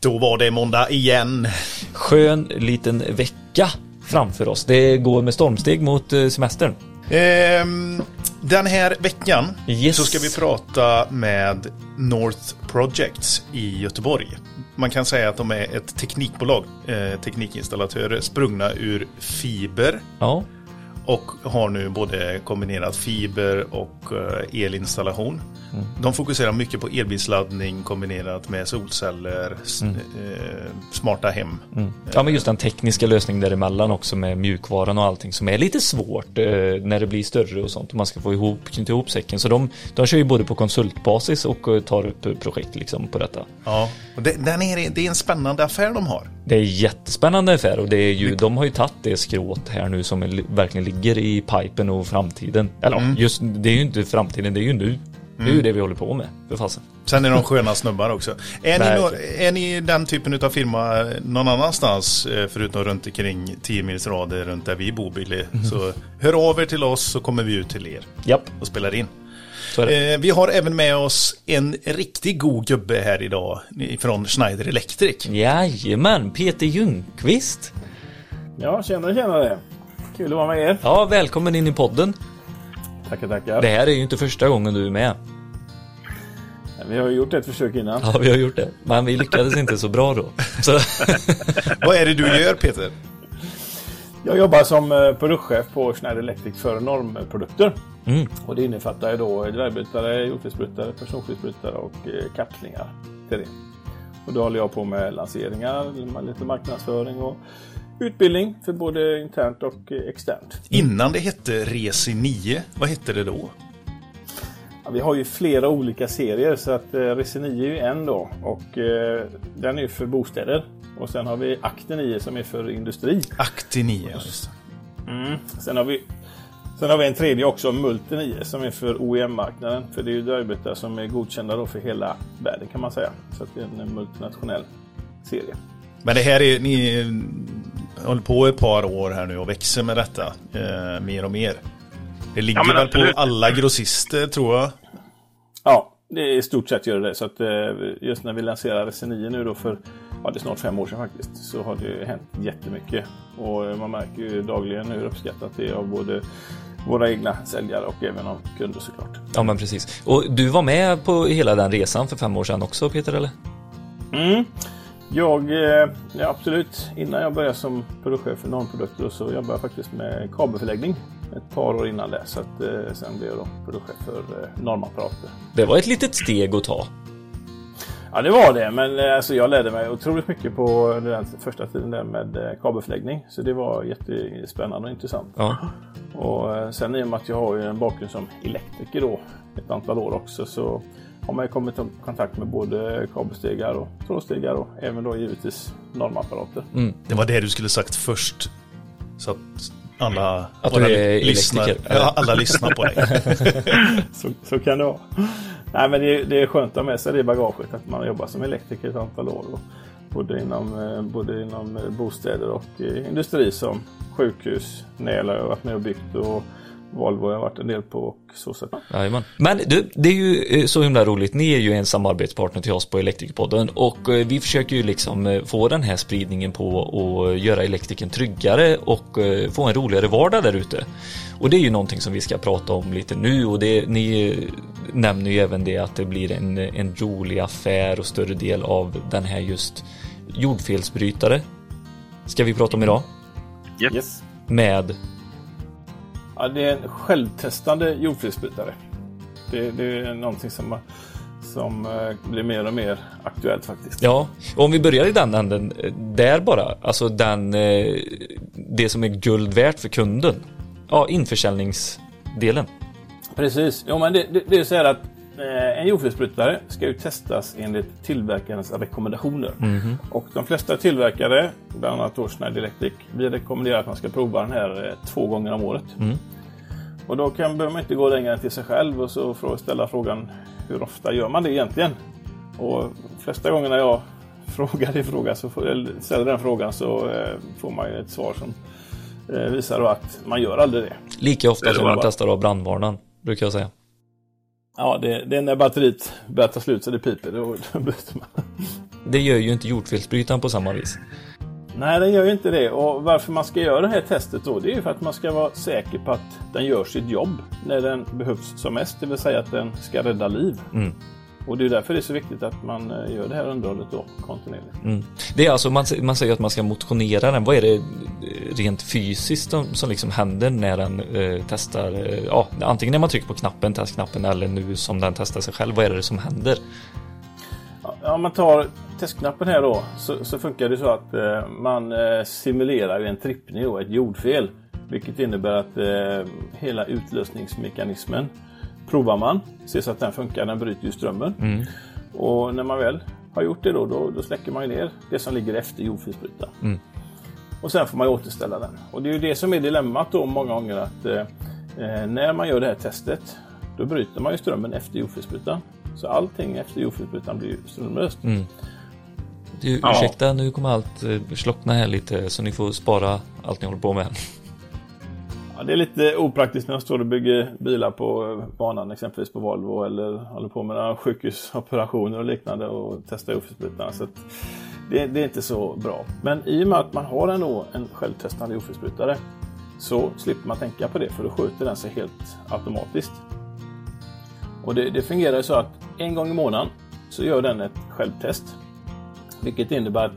Då var det måndag igen. Skön liten vecka framför oss. Det går med stormsteg mot eh, semestern. Ehm, den här veckan Yes. så ska vi prata med North Projects i Göteborg. Man kan säga att de är ett teknikbolag, eh, teknikinstallatörer sprungna ur fiber Ja, och har nu både kombinerat fiber och eh, elinstallation. De fokuserar mycket på elbilsladdning kombinerat med solceller, s- eh, smarta hem. mm. ja men just den tekniska lösningen däremellan också med mjukvaran och allting som är lite svårt eh, när det blir större och sånt. Och man ska få ihop, knyta ihop säcken. Så de, de kör ju både på konsultbasis och eh, tar upp projekt liksom på detta. Ja, och det, den är, det är en spännande affär de har. Det är jättespännande affär och det är ju, de har ju tagit det skrået här nu som är, verkligen ligger i pipen och framtiden. Eller ja, just det är ju inte framtiden, det är ju nu. Det är ju det vi håller på med, för fasen. Sen är de sköna snubbar också. Är ni, är ni den typen av firma någon annanstans eh, förutom runt omkring 10 mils rader runt där vi bor Billy? Mhm. Så hör av er till oss så kommer vi ut till er Japp, och spelar in. Eh, vi har även med oss en riktigt god gubbe här idag från Schneider Electric. Jajamän, Peter Ljungqvist. Ja, tjenare, tjenare. Kul att vara med er. Ja, välkommen in i podden. Tackar, tackar. Det här är ju inte första gången du är med. Vi har ju gjort ett försök innan. Ja, vi har gjort det. Men vi lyckades inte så bra då. Så, Vad är det du gör Peter? Jag jobbar som eh, produktchef på Schneider Electric för normprodukter. mm, Och det innefattar ju då dvärgbrytare, jordfelsbrytare, personfelsbrytare och eh, kapslingar till det. Och då håller jag på med lanseringar, lite marknadsföring och utbildning för både internt och eh, externt. Innan det hette Resi 9, vad hette det då? Ja, vi har ju flera olika serier så att eh, Resi 9 är ju en då och eh, den är ju för bostäder. Och sen har vi Acte 9 som är för industri. Acti 9, just. Mm. Sen, har vi, sen har vi en tredje också, Multi 9, som är för OEM-marknaden. För det är ju dörrbytare som är godkända då för hela världen kan man säga. Så att det är en multinationell serie. Men det här är, ni håller på ett par år här nu och växer med detta eh, mer och mer. Det ligger Ja, väl absolut. på alla grossister tror jag. Ja, det är i stort sett gör det. Så att eh, just när vi lanserar RC9 nu då för, ja det är snart fem år sedan faktiskt, så har det hänt jättemycket. Och eh, man märker ju dagligen hur uppskattat det är av både våra egna säljare och även av kunder såklart. ja, men precis. Och du var med på hela den resan för fem år sedan också, Peter, eller? Mm. Jag, eh, ja absolut, innan jag började som produktchef för normprodukter så jobbade jag faktiskt med kabelförläggning ett par år innan det. Så att, eh, sen blev jag då produktchef för eh, normapparater. Det var ett litet steg att ta. Ja det var det, men eh, alltså, jag lärde mig otroligt mycket på den första tiden där med eh, kabelförläggning. Så det var jättespännande och intressant. Ja, Och eh, sen i och med att jag har ju en bakgrund som elektriker då ett antal år också så har man ju kommit i kontakt med både kabelstegar och trådstegar och även då givetvis normapparater. Det var det du skulle sagt först. Så att alla, Att du är lyssnar, ja, alla lyssnar på dig. Så, så kan det vara. Nej, men det, är- det är skönt att ha med sig det i bagaget att man jobbar som elektriker ett antal år. Och både, inom, eh, både inom eh, bostäder och eh, industri som sjukhus, har jag varit med och byggt och Volvo har jag varit en del på och så. så. Jajamän. Men du, det är ju eh, så himla roligt. Ni är ju en samarbetspartner till oss på Elektrikerpodden och eh, vi försöker ju liksom eh, få den här spridningen på och göra elektrikern tryggare och få en roligare vardag där ute. Och det är ju någonting som vi ska prata om lite nu och det, ni nämner ju även det att det blir en, en rolig affär och större del av den här just jordfelsbrytare. Ska vi prata om idag? Yes. Med Ja, det är en självtestande jordfelsbrytare. Det, det är någonting som, som eh, blir mer och mer aktuellt faktiskt. Ja, och om vi börjar i den änden, eh, där bara, alltså den, eh, det som är guld värt för kunden. Ja, införsäljningsdelen. Precis. Jo, men det, det, det är så här att en jordfelsbrytare ska ju testas enligt tillverkarens rekommendationer. Och de flesta tillverkare, bland annat då Schneider Electric, vi rekommenderar att man ska prova den här eh, två gånger om året. Och då kan, behöver man inte gå längre än till sig själv och så ställa frågan hur ofta gör man det egentligen? Och de flesta gångerna jag frågar i fråga så får, eller ställer den frågan så eh, får man ju ett svar som eh, visar att man gör aldrig det. Lika ofta som man bara- testar av brandvarnaren, brukar jag säga. Ja, det, det är när batteriet börjar ta slut så det piper. Då, då byter man. det gör ju inte jordfelsbrytaren på samma vis. Nej, den gör ju inte det. Och varför man ska göra det här testet då, det är ju för att man ska vara säker på att den gör sitt jobb när den behövs som mest, det vill säga att den ska rädda liv. Mm. Och det är därför det är så viktigt att man eh, gör det här underhållet då kontinuerligt. Mm. Det är alltså, man, man säger att man ska motionera den. Vad är det eh, rent fysiskt som, som liksom händer när den eh, testar? Eh, ja, antingen när man trycker på knappen, testknappen eller nu som den testar sig själv. Vad är det som händer? Ja, om man tar testknappen här då så, så funkar det så att eh, man eh, simulerar en trippning och ett jordfel. Vilket innebär att hela utlösningsmekanismen provar man. Ser så att den funkar, den bryter ju strömmen. Mm. Och när man väl har gjort det då, då, då släcker man ju ner det som ligger efter jordfelsbrytaren. Mm. Och sen får man återställa den. Och det är ju det som är dilemmat då många gånger att eh, eh när man gör det här testet då bryter man ju strömmen efter jordfelsbrytaren. Så allting efter jordfelsbrytaren blir strömlöst. Mm. Du, Ja. ursäkta, nu kommer allt eh, slockna här lite så ni får spara allt ni håller på med. Ja, det är lite opraktiskt när jag står och bygger bilar på eh, banan, exempelvis på Volvo eller håller på med några sjukhusoperationer och liknande och testar jordfelsbrytarna. Så det, det är inte så bra. Men i och med att man har ändå en självtestande jordfelsbrytare så slipper man tänka på det för då skjuter den sig helt automatiskt. Och det, det fungerar så att en gång i månaden så gör den ett självtest. Vilket innebär att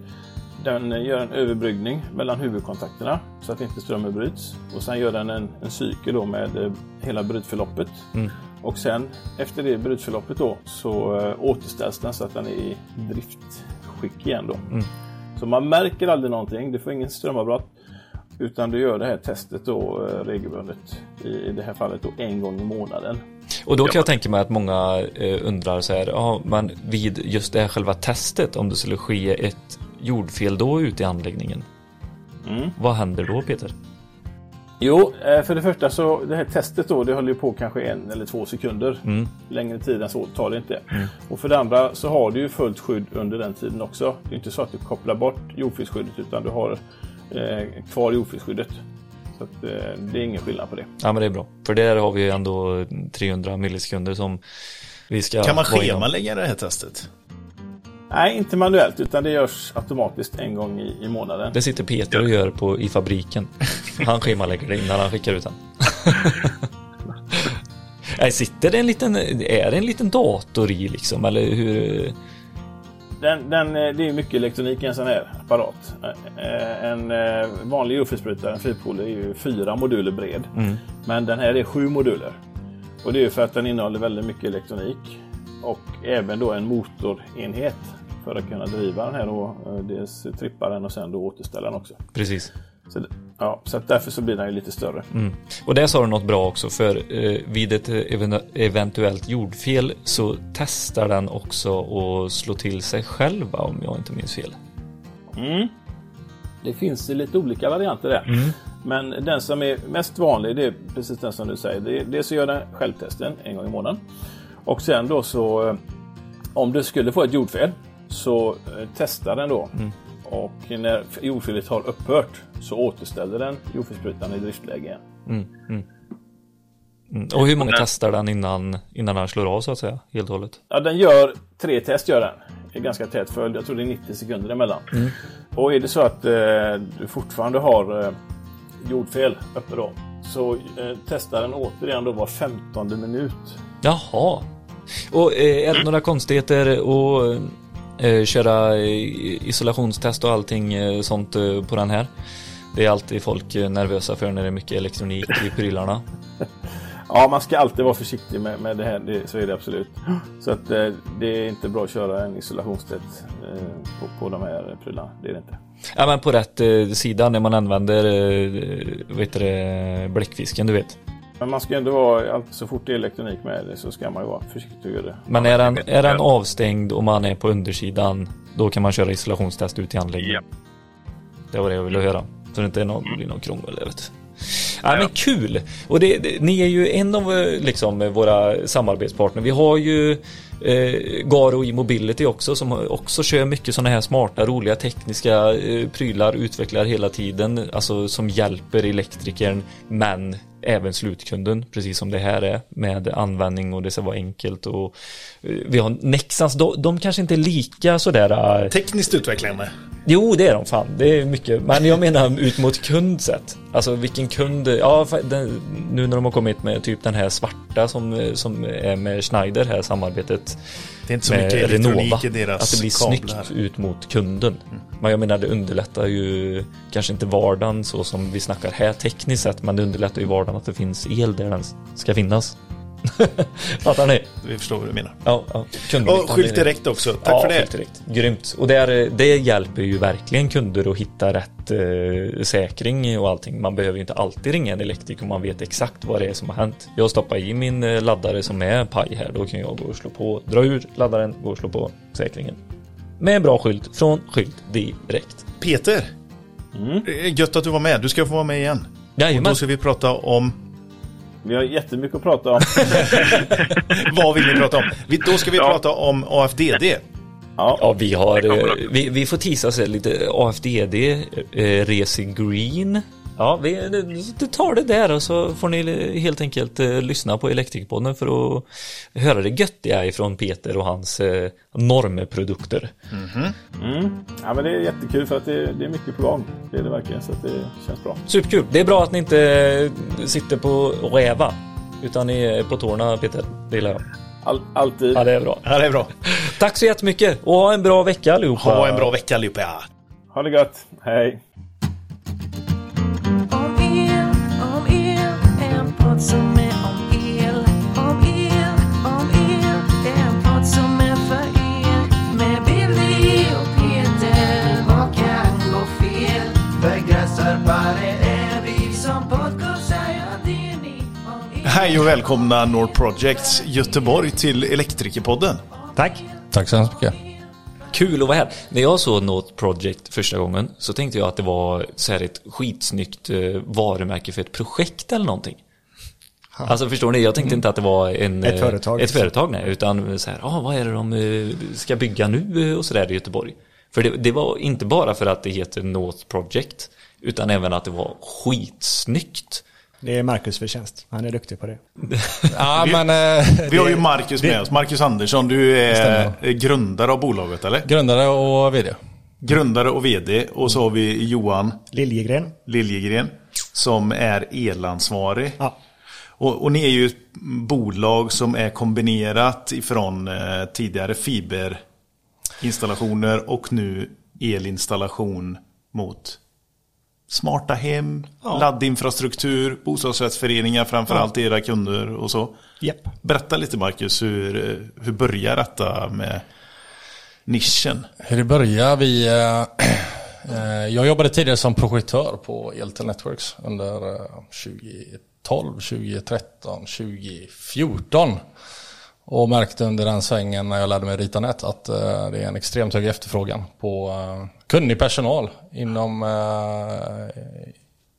den gör en överbryggning mellan huvudkontakterna så att inte strömmen bryts. Och sen gör den en, en cykel då med eh, hela brytförloppet. Mm. Och sen efter det brytförloppet då så eh, återställs den så att den är i driftskick igen då. Mm. Så man märker aldrig någonting. Du får ingen strömavbrott. Utan du gör det här testet då eh, regelbundet. I, det här fallet då en gång i månaden. Och då kan jag tänka mig att många undrar så här, ja men vid just det här själva testet, om det skulle ske ett jordfel då ute i anläggningen, Mm. vad händer då Peter? Jo, eh, för det första så det här testet då, det håller ju på kanske en eller två sekunder. Mm. Längre tid än så tar det inte. Och för det andra så har du ju fullt skydd under den tiden också. Det är inte så att du kopplar bort jordfelsskyddet utan du har eh, kvar jordfelsskyddet. Så att, eh, det är ingen skillnad på det. Ja men det är bra, för där har vi ju ändå 300 millisekunder som vi ska Kan man schemalägga det här testet? Nej, inte manuellt utan det görs automatiskt en gång i, i månaden. Det sitter Peter och gör på, i fabriken. Han schemalägger det innan han skickar ut den. Nej, sitter det en liten, är det en liten dator i liksom, eller hur? Den, den, eh, det är mycket elektronik i en sån här apparat. Eh, En eh, vanlig jordfelsbrytare, en fyrpolig, är ju fyra moduler bred. Mm. Men den här är sju moduler. Och det är för att den innehåller väldigt mycket elektronik. Och även då en motorenhet för att kunna driva den här då. eh, Dels tripparen och sen då återställa den också. Precis. Så, ja, så därför så blir den ju lite större. Mm. Och där sa du något bra också, för eh, vid ett even- eventuellt jordfel så testar den också att slå till sig själv, va, om jag inte minns fel. Mm. Det finns lite olika varianter där. Men den som är mest vanlig det är precis den som du säger. Det är, dels så gör den självtesten en gång i månaden. Och sen då så eh, om du skulle få ett jordfel så eh, testar den då. Och när jordfelet har upphört så återställer den jordfelsbrytaren i driftläge igen. Mm. Mm. Mm. Och hur många testar den innan, innan den slår av så att säga, helt och hållet? Ja, den gör tre test gör den. Det är ganska tät följd. Jag tror det är 90 sekunder emellan. Och är det så att eh, du fortfarande har eh, jordfel uppe då så eh, testar den återigen då var 15 minut. Jaha. Och eh, är det några konstigheter eh, köra eh, isolationstest och allting eh, sånt eh, på den här? Det är alltid folk nervösa för när det är mycket elektronik i prylarna. Ja, man ska alltid vara försiktig med, med det här. Det, så är det absolut. Så att eh, det är inte bra att köra en isolationstest eh, på, på de här prylarna. Det är det inte. Ja men på rätt eh, sida när man använder eh, vet du, det, bläckfisken du vet. Men man ska ändå vara, så fort det är elektronik med det så ska man ju vara försiktig det. Men är den, är den avstängd och man är på undersidan då kan man köra isolationstest ut i anläggningen. Det var det jag ville höra. Så det inte är någon, blir någon krångel. Jag vet. Ja, men kul! Och det, det, ni är ju en av liksom, våra samarbetspartner. Vi har ju eh, Garo i Mobility också som också kör mycket sådana här smarta, roliga tekniska eh, prylar, utvecklar hela tiden, alltså som hjälper elektrikern men även slutkunden, precis som det här är med användning och det ska vara enkelt och eh, vi har Nexans, de, de kanske inte är lika sådär Tekniskt utvecklande. Jo, det är de fan. Det är mycket. Men jag menar ut mot kundsätt. Alltså vilken kund. Ja, den, nu när de har kommit med typ den här svarta som, som är med Schneider här samarbetet. Det är inte så mycket elektronik i deras Att det blir snyggt ut mot kunden. Mm. Men jag menar det underlättar ju kanske inte vardagen så som vi snackar här tekniskt sett. Men det underlättar ju vardagen att det finns el där den ska finnas. Fattar ni? Vi förstår vad du menar. Ja, ja. Och skylt direkt också. Tack ja, för det. Direkt. Grymt. Och där, det hjälper ju verkligen kunder att hitta rätt eh, säkring och allting. Man behöver ju inte alltid ringa en elektriker om man vet exakt vad det är som har hänt. Jag stoppar i min eh, laddare som är paj här. Då kan jag gå och slå på, dra ur laddaren, gå och slå på säkringen. Med en bra skylt från Skylt direkt. Peter, mm. gött att du var med. Du ska få vara med igen. Jajamän. Och då ska vi prata om vi har jättemycket att prata om. Vad vill ni prata om? Då ska vi ja. prata om AFDD. Ja, ja vi har, eh, vi, vi får tisa sig lite AFDD, eh, Racing Green, Ja, vi, det tar det där och så får ni helt enkelt eh, lyssna på Elektrikpodden för att höra det göttiga ifrån Peter och hans eh, normprodukter. Mm -hmm. mm. Ja, men det är jättekul för att det, det, är mycket på gång. Det är det verkligen, så att det känns bra. Superkul. Det är bra att ni inte eh, sitter på räva, utan ni är på tårna, Peter. Det gillar jag. All, alltid. Ja, det är bra. Ja, det är bra. Tack så jättemycket och ha en bra vecka allihopa. Ha en bra vecka allihopa. Ha det gött. Hej. Som är om el, om el, om el. Det är en podd som är för er. Med Billy och Peter. Vad kan gå fel? Begränsarbare är vi som podcastar. Ja, det är ni. Hej och välkomna Nord Projects Göteborg till Elektrikerpodden. Tack. Tack så hemskt mycket. Kul att vara här. När jag såg Note Project första gången så tänkte jag att det var så här ett skitsnyggt eh, varumärke för ett projekt eller någonting. Alltså förstår ni, jag tänkte mm. inte att det var en, ett företag, ett företag nej, utan så här, ah, vad är det de eh, ska bygga nu eh, och sådär i Göteborg. För det, det, var inte bara för att det heter North Project, utan även att det var skitsnyggt. Det är Marcus förtjänst, han är duktig på det. ja, vi, men, eh, vi har ju Marcus med oss, Marcus Andersson, du är grundare av bolaget eller? Grundare och vd. Grundare och vd och så har vi Johan Liljegren. Liljegren som är elansvarig. Ja. Och, och, ni är ju ett bolag som är kombinerat ifrån eh, tidigare fiberinstallationer och nu elinstallation mot smarta hem, ja. laddinfrastruktur, bostadsrättsföreningar framförallt ja. era kunder och så. Yep. Berätta lite Marcus, hur, hur börjar detta med nischen? Hur det börjar? Vi, eh, eh jag jobbade tidigare som projektör på Eltel Networks under eh, 20 2012, 2013, 2014. Och märkte under den svängen när jag lärde mig rita nät att eh, det är en extremt hög efterfrågan på eh, kunnig personal inom eh,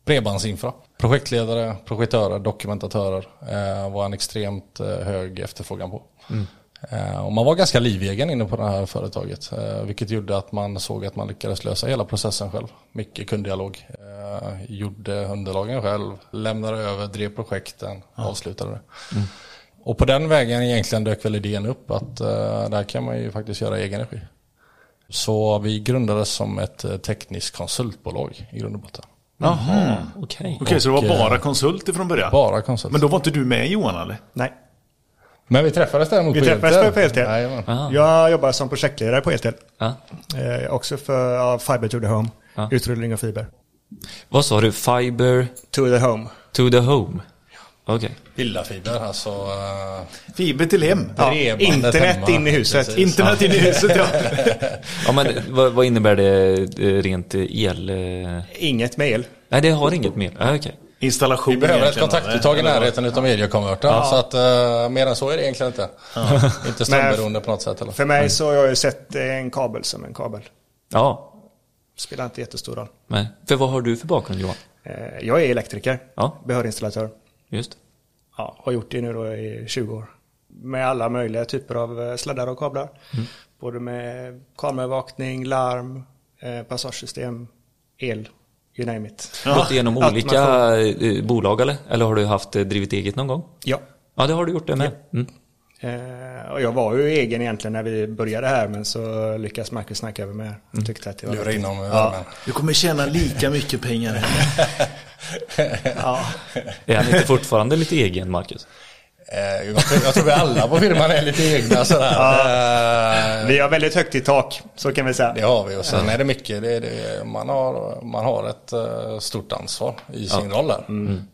bredbandsinfra. Projektledare, projektörer, dokumentatörer var en extremt hög efterfrågan på. Mm. Och man var ganska livegen inne på det här företaget. Vilket gjorde att man såg att man lyckades lösa hela processen själv. Mycket kunddialog. Gjorde underlagen själv. Lämnade över, drev projekten, ja. avslutade det. Mm. Och på den vägen egentligen dök väl idén upp att där kan man ju faktiskt göra egen energi. Så vi grundades som ett tekniskt konsultbolag i grund och botten. Jaha, okej. Okay. Okej, okay, så det var bara konsult från början? Bara konsult. Men då var inte du med Johan eller? Nej. Men vi träffades däremot vi på träffades Eltel. på Eltel. Jag jobbar som projektledare på Eltel. Ah. Eh, också för ja, Fiber to the Home. Ah. Utrullning av fiber. Vad sa du? Fiber? To the Home. To the Home. Okej. Okay. Villafiber, alltså. Uh, fiber till hem. Ja, internet hemma. in i huset. Precis. Internet ja. in i huset, ja. ja, men vad, vad, innebär det eh, rent el? Eh? Inget med el. Nej, det har inget med el. Ah, okay installation. Vi behöver ett kontaktuttag i närheten utav mediekonvertern. Ja. Så att uh, mer än så är det egentligen inte. Ja. inte strömberoende på något sätt. Eller? För mig så har jag ju sett en kabel som en kabel. Ja. Spelar inte jättestor roll. Nej. För vad har du för bakgrund Johan? Uh, jag är elektriker. Ja. Behörig installatör. Just. Ja, har gjort det nu då i 20 år. Med alla möjliga typer av eh, sladdar och kablar. Mm. Både med kamerabevakning, larm, passagesystem, el you name it. Gått igenom Ja, olika eh, bolag eller? Eller har du haft eh, drivit eget någon gång? Ja. Ja, det har du gjort det med. Mm. Eh, och jag var ju egen egentligen när vi började här men så lyckades Marcus snacka över mig. Mm. Tyckte att det var Lura in dem i Ja. Du kommer tjäna lika mycket pengar ja. Är han inte fortfarande lite egen, Marcus? Eh, Jag tror, jag tror vi alla på firman är lite egna sådär. Eh, Vi har väldigt högt i tak, så kan vi säga. Det har vi och sen är det mycket, det är det, man, har, man har ett eh, stort ansvar i sin roll där.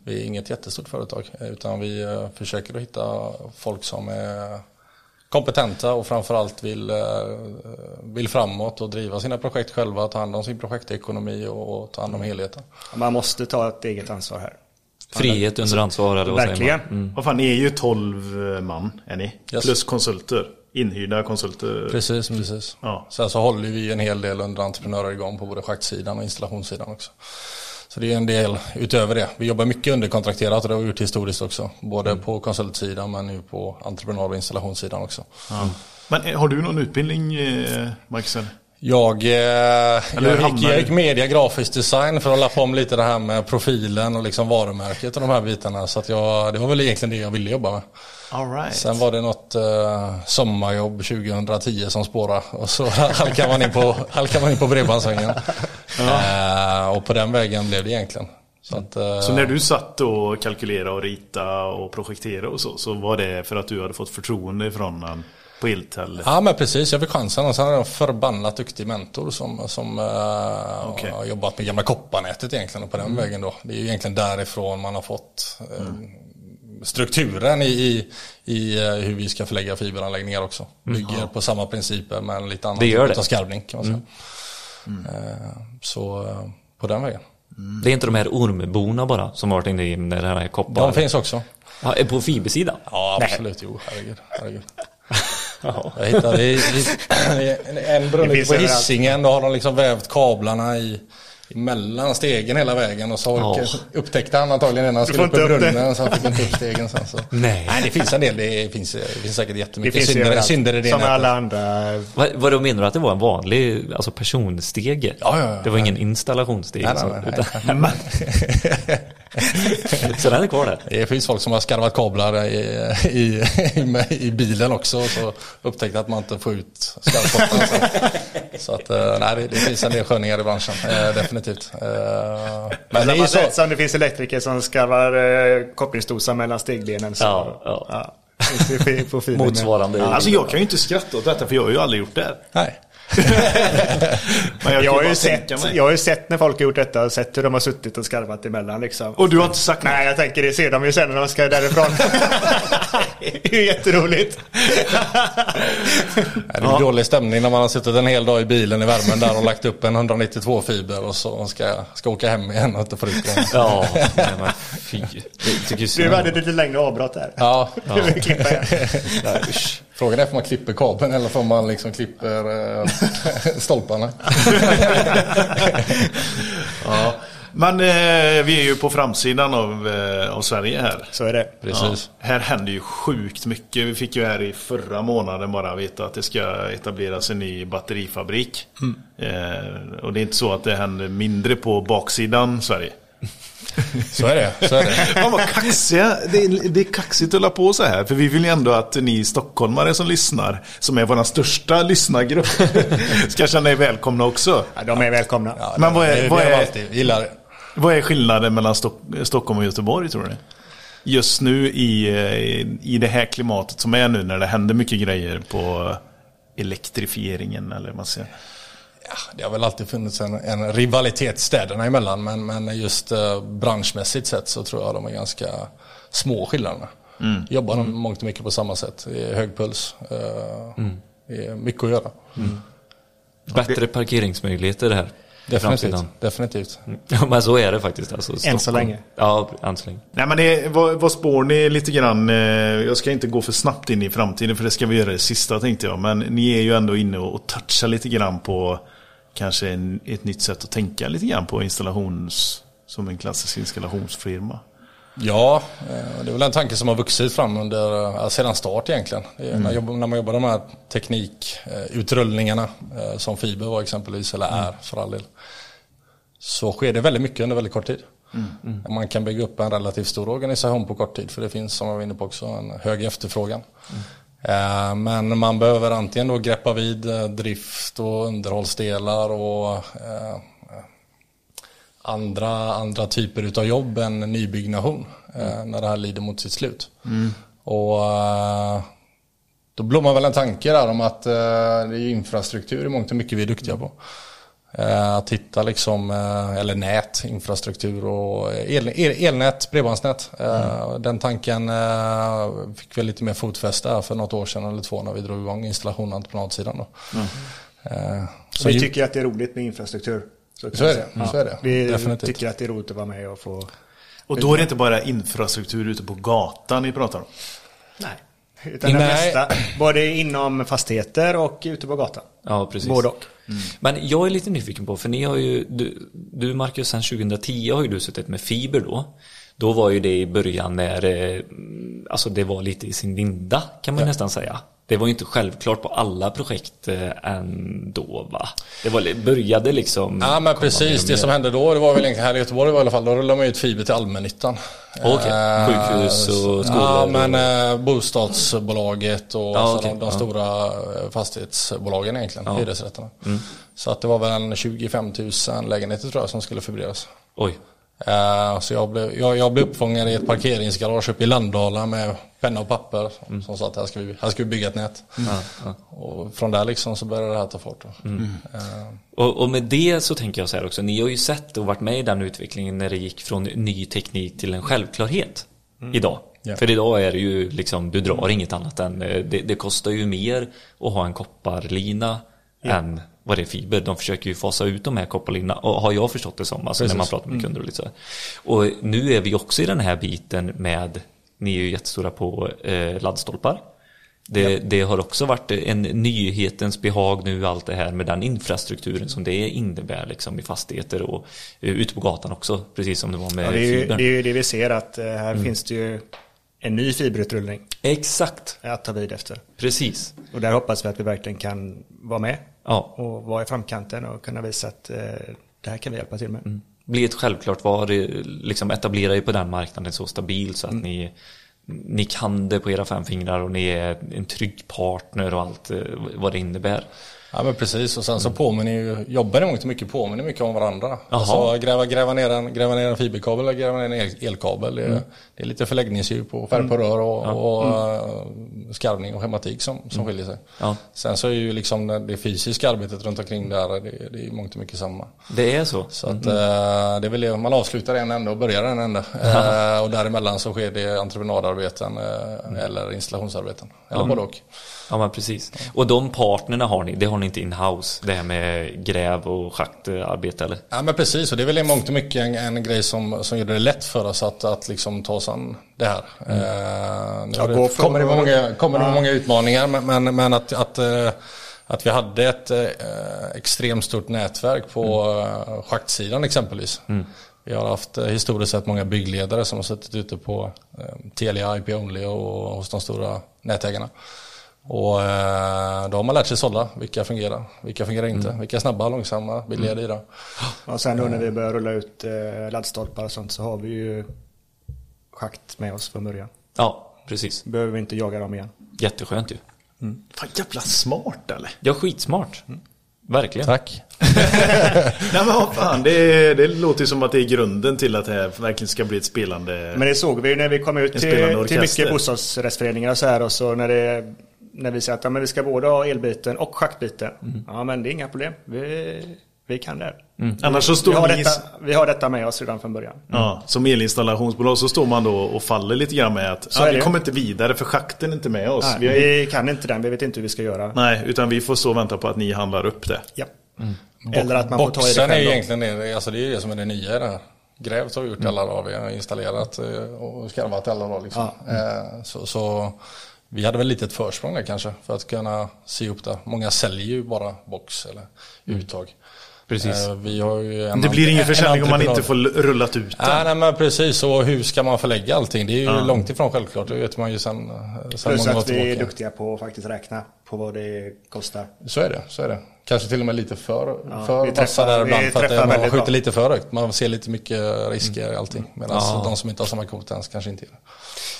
Vi är inget jättestort företag utan vi försöker att hitta folk som är kompetenta och framförallt vill, vill framåt och driva sina projekt själva, ta hand om sin projektekonomi och, och ta hand om helheten. Man måste ta ett eget ansvar här. Frihet under ansvar eller vad säger Verkligen. man? Mm. Vad fan, ni är ju 12 man, är ni? Yes. Plus konsulter. Inhyrda konsulter. Precis, precis. Ja. Sen så håller vi en hel del underentreprenörer igång på både schaktsidan och installationssidan också. Så det är en del utöver det. Vi jobbar mycket underkontrakterat och det har vi gjort historiskt också. Både på konsultsidan men nu på entreprenad och installationssidan också. Men eh, har du någon utbildning, eh, Marcus? Jag, eh, jag, gick, jag gick media grafisk design för att hålla på med lite det här med profilen och liksom varumärket och de här bitarna. Så att jag, det var väl egentligen det jag ville jobba med. All right. Sen var det något eh, sommarjobb 2010 som spårade och så halkade man in på, halkade man in på bredbandssvängen. eh, och på den vägen blev det egentligen. Så, att, eh, Så när du satt och kalkylerade och rita och projektera och så, så var det för att du hade fått förtroende från han på Eltel? Ja men precis, jag fick chansen och sen hade jag en förbannat duktig mentor som, som eh, Okej. har jobbat med gamla kopparnätet egentligen och på den vägen då. Det är ju egentligen därifrån man har fått eh, strukturen i, i, i eh, hur vi ska förlägga fiberanläggningar också. Bygger på samma principer men lite annan Det gör typ det. av skarvning kan man säga. Eh, så eh, på den vägen. Det är inte de här ormborna bara som har varit inne i den här koppar? De finns också. Ja, på fibersidan? Ja absolut, jo herregud. herregud. Jag hittade i, i, en brunn Det finns på. Hisingen, då har de liksom vävt kablarna i emellan stegen hela vägen och så Ja. upptäckte han antagligen det när han skulle upp i det. brunnen så han fick inte upp stegen sen. Så. Nej. Nej, det finns en del. Det finns, det finns säkert Det jättemycket finns ju synder, synder i det Som nätet. alla andra. Vad, vad menar du att det var en vanlig alltså personstege? Ja, ja, ja. Det var ingen installationsstege? Nej, nej, nej, utan, så den är kvar där? Det finns folk som har skarvat kablar i, i, i, i bilen också och så upptäckte att man inte får ut skarvkorten. Så, så att, eh, nej, det, finns en del sköningar i branschen, eh, definitivt. Eh, Men det är ju så. så. Som det finns elektriker som skarvar kopplingsdosar mellan stegbenen. Så, Ja, ja. fibern. Motsvarande. Alltså jag kan ju inte skratta åt detta för jag har ju aldrig gjort det. Nej. Men jag, Jag har, ju sett, jag har ju sett när folk har gjort detta och sett hur de har suttit och skarvat emellan liksom. Och du har inte sagt Nej, jag tänker det ser de ju sen när de ska därifrån. det är ju jätteroligt. Det är dålig stämning när man har suttit en hel dag i bilen i värmen där och lagt upp en 192 fiber och så ska, ska åka hem igen och inte få ut den. Ja, nej, men fy. Lite längre avbrott där. Ja, Du vill klippa igen. Nej, usch. Frågan är om man klipper kabeln eller om man liksom klipper eh, stolparna. Ja. Men eh, vi är ju på framsidan av, eh, av Sverige här. Så är det. Precis. Här händer ju sjukt mycket. Vi fick ju här i förra månaden bara veta att det ska etableras en ny batterifabrik. Eh, och det är inte så att det händer mindre på baksidan Sverige. Så är det. Så är det. Fan vad kaxiga. Det är, det är kaxigt att hålla på så här. För vi vill ju ändå att ni stockholmare som lyssnar, som är vår största lyssnargrupp, ska känna er välkomna också. Ja, de är välkomna. Ja, Men vad är- vad är- gillar det. Vad är skillnaden mellan Stock Stockholm och Göteborg tror ni? Just nu i, eh, i det här klimatet som är nu när det händer mycket grejer på elektrifieringen eller vad man säger. Ja, det har väl alltid funnits en, en rivalitet städerna emellan men, men just eh, branschmässigt sett så tror jag de är ganska små skillnaderna. Mm. Jobbar mm. mångt och mycket på samma sätt. Det är hög puls. Eh, Mm. Det är mycket att göra. Bättre parkeringsmöjligheter här. Definitivt. framtiden. Definitivt. Ja, men så är det faktiskt. Alltså, så Stockholm- länge. Ja, än så länge. Nej men det, vad, vad spår ni lite grann? eh, Jag ska inte gå för snabbt in i framtiden för det ska vi göra det sista tänkte jag. Men ni är ju ändå inne och, och touchar lite grann på kanske en, ett nytt sätt att tänka lite grann på installations... Som en klassisk installationsfirma. Ja, eh, det är väl en tanke som har vuxit fram under, ja, sedan start egentligen. Mm. när, man jobbar de här teknikutrullningarna eh, som fiber var exempelvis, eller Mm. är för all del. så sker det väldigt mycket under väldigt kort tid. Mm. Man kan bygga upp en relativt stor organisation på kort tid för det finns som jag var inne på också en hög efterfrågan. Mm. Men man behöver antingen då greppa vid eh, drift och underhållsdelar och eh, andra, andra typer av jobb än nybyggnation mm. när det här lider mot sitt slut. Mm. Och då blommar väl en tanke där om att det är infrastruktur i mångt och mycket vi är duktiga på. Eh, att hitta liksom, eh, eller nät, infrastruktur och el, el, elnät, bredbandsnät. Eh, mm. Den tanken fick väl lite mer fotfäste för något år sedan eller två när vi drog igång installation och entreprenadsidan. Då. Mm. Så vi tycker att det är roligt med infrastruktur. Så, så är det. Ja. Så är det. Vi Definitivt. tycker att det är roligt att vara med och få... Och då är det inte bara infrastruktur ute på gatan ni pratar om? Nej. Utan Nej. det mesta, både inom fastigheter och ute på gatan. Ja, precis. Både och. Mm. Men jag är lite nyfiken på, för ni har ju, du, du Marcus, sen 2010 har ju du suttit med fiber då. Då var ju det i början när, eh, alltså det var lite i sin linda kan man ja. nästan säga. Det var ju inte självklart på alla projekt eh, ändå va? Det var, började liksom Ja men precis, det som hände då det var väl egentligen här i Göteborg i alla fall, då rullade man ut fiber till allmännyttan. Okej, okay. sjukhus och skolor? Ja men och... bostadsbolaget och ja, okay. de, de ja. stora fastighetsbolagen egentligen, ja. hyresrätterna. Mm. Så att det var väl en 25 000 lägenheter tror jag som skulle förbredas. Oj. Uh, så jag blev, jag, jag blev uppfångad i ett parkeringsgarage uppe i Landala med penna och papper mm. som sa att här ska vi, här ska vi bygga ett nät. Mm. Och från där liksom så började det här ta fart. Mm. Uh. Och, och, med det så tänker jag så här också, ni har ju sett och varit med i den utvecklingen när det gick från ny teknik till en självklarhet mm. idag. Yeah. För idag är det ju liksom, du drar inget annat än, eh, det, det kostar ju mer att ha en kopparlina yeah. än vad det är fiber. De försöker ju fasa ut de här kopparlinorna, har jag förstått det som, alltså när man pratar med mm. kunder och lite så. Och nu är vi också i den här biten med, ni är ju jättestora på eh, laddstolpar. Det, ja. det, har också varit en nyhetens behag nu allt det här med den infrastrukturen som det innebär liksom i fastigheter och uh, ute på gatan också, precis som det var med ja, det, är ju, det är ju det vi ser att uh, här mm. finns det ju en ny fiberutrullning. Exakt. Att ta vid efter. Precis. Och där hoppas vi att vi verkligen kan vara med Ja. Och vara i framkanten och kunna visa att eh, det här kan vi hjälpa till med. Mm. Bli ett självklart var, liksom etablera er på den marknaden så stabil så att mm. ni ni kan det på era fem fingrar och ni är en trygg partner och allt eh, vad det innebär. Ja men precis och sen så påminner ju, jobbar i mångt och mycket påminner mycket om varandra. Alltså gräva, gräva, ner en, gräva ner en fiberkabel eller gräva ner en el, elkabel. Det, mm. Det är lite förläggningsdjup och färg på mm. rör och, ja. och mm. skarvning och schematik som, som mm. skiljer sig. Ja. Sen så är ju liksom det fysiska arbetet runt omkring där, det, det är mångt och mycket samma. Det är så? Så att mm. det är väl man avslutar en ände och börjar en ände. uh, och däremellan så sker det entreprenadarbeten uh, eller installationsarbeten. Eller både och. Ja men precis. Och de partnerna har ni, det har ni inte in-house? Det här med gräv och schaktarbete eller? Ja men precis och det är väl i mångt och mycket en, en grej som, som gör det lätt för oss att, att liksom ta oss an det här. Mm. Uh, ja, det kommer det många, kommer det många utmaningar men, men, att, att uh, att vi hade ett eh, extremt stort nätverk på mm. eh, schaktsidan exempelvis. Mm. Vi har haft eh, historiskt sett många byggledare som har suttit ute på eh, Telia, IP Only och hos de stora nätägarna. Och eh, då har man lärt sig sålla. Vilka fungerar, vilka fungerar inte. Mm. Vilka är snabba, långsamma, billiga, mm. dyra. Och sen då när vi börjar rulla ut eh, laddstolpar och sånt så har vi ju schakt med oss från början. Ja, precis. Behöver vi inte jaga dem igen. Jätteskönt ju. Mm. Fan jävla smart eller? Ja, skitsmart. Mm. Verkligen. Tack. Nej men vad fan, det, det låter ju som att det är grunden till att det här verkligen ska bli ett spelande Men det såg vi ju när vi kom ut till, till mycket bostadsrättsföreningar och så här och så när det när vi säger att ja, men vi ska både ha elbiten och schaktbiten. Mm. Ja men det är inga problem. Vi, vi kan det. Mm. Annars så står vi, har detta, vi har detta med oss redan från början. Mm. Ja, som elinstallationsbolag så står man då och faller lite grann med att ja, vi kommer inte vidare för schakten är inte med oss. Nej, vi, vi, kan inte den, vi vet inte hur vi ska göra. Nej, utan vi får stå och vänta på att ni handlar upp det. Ja. Mm. Eller att man får ta i det själv. är egentligen det, alltså det är det som är det nya i det här. Grävt har vi gjort mm. alla dagar, vi har installerat eh, och skarvat alla dagar. Liksom. Ja. Mm. Så, så vi hade väl lite ett försprång där kanske för att kunna sy ihop det. Många säljer ju bara box eller mm. uttag. Precis. Eh, vi har ju en, det blir ingen försäljning om man inte får rullat ut den. Nej, nej, men precis. Och hur ska man förlägga allting? Det är ju ja. långt ifrån självklart. Det vet man ju sen, sen Plus att vi är duktiga på att faktiskt räkna på vad det kostar. Så är det. Så är det. Kanske till och med lite för, ja, för vassa där ibland. För att man skjuter bra. lite för högt. Man ser lite mycket risker mm. i allting. Medan ja. de som inte har samma kompetens kanske inte gör det.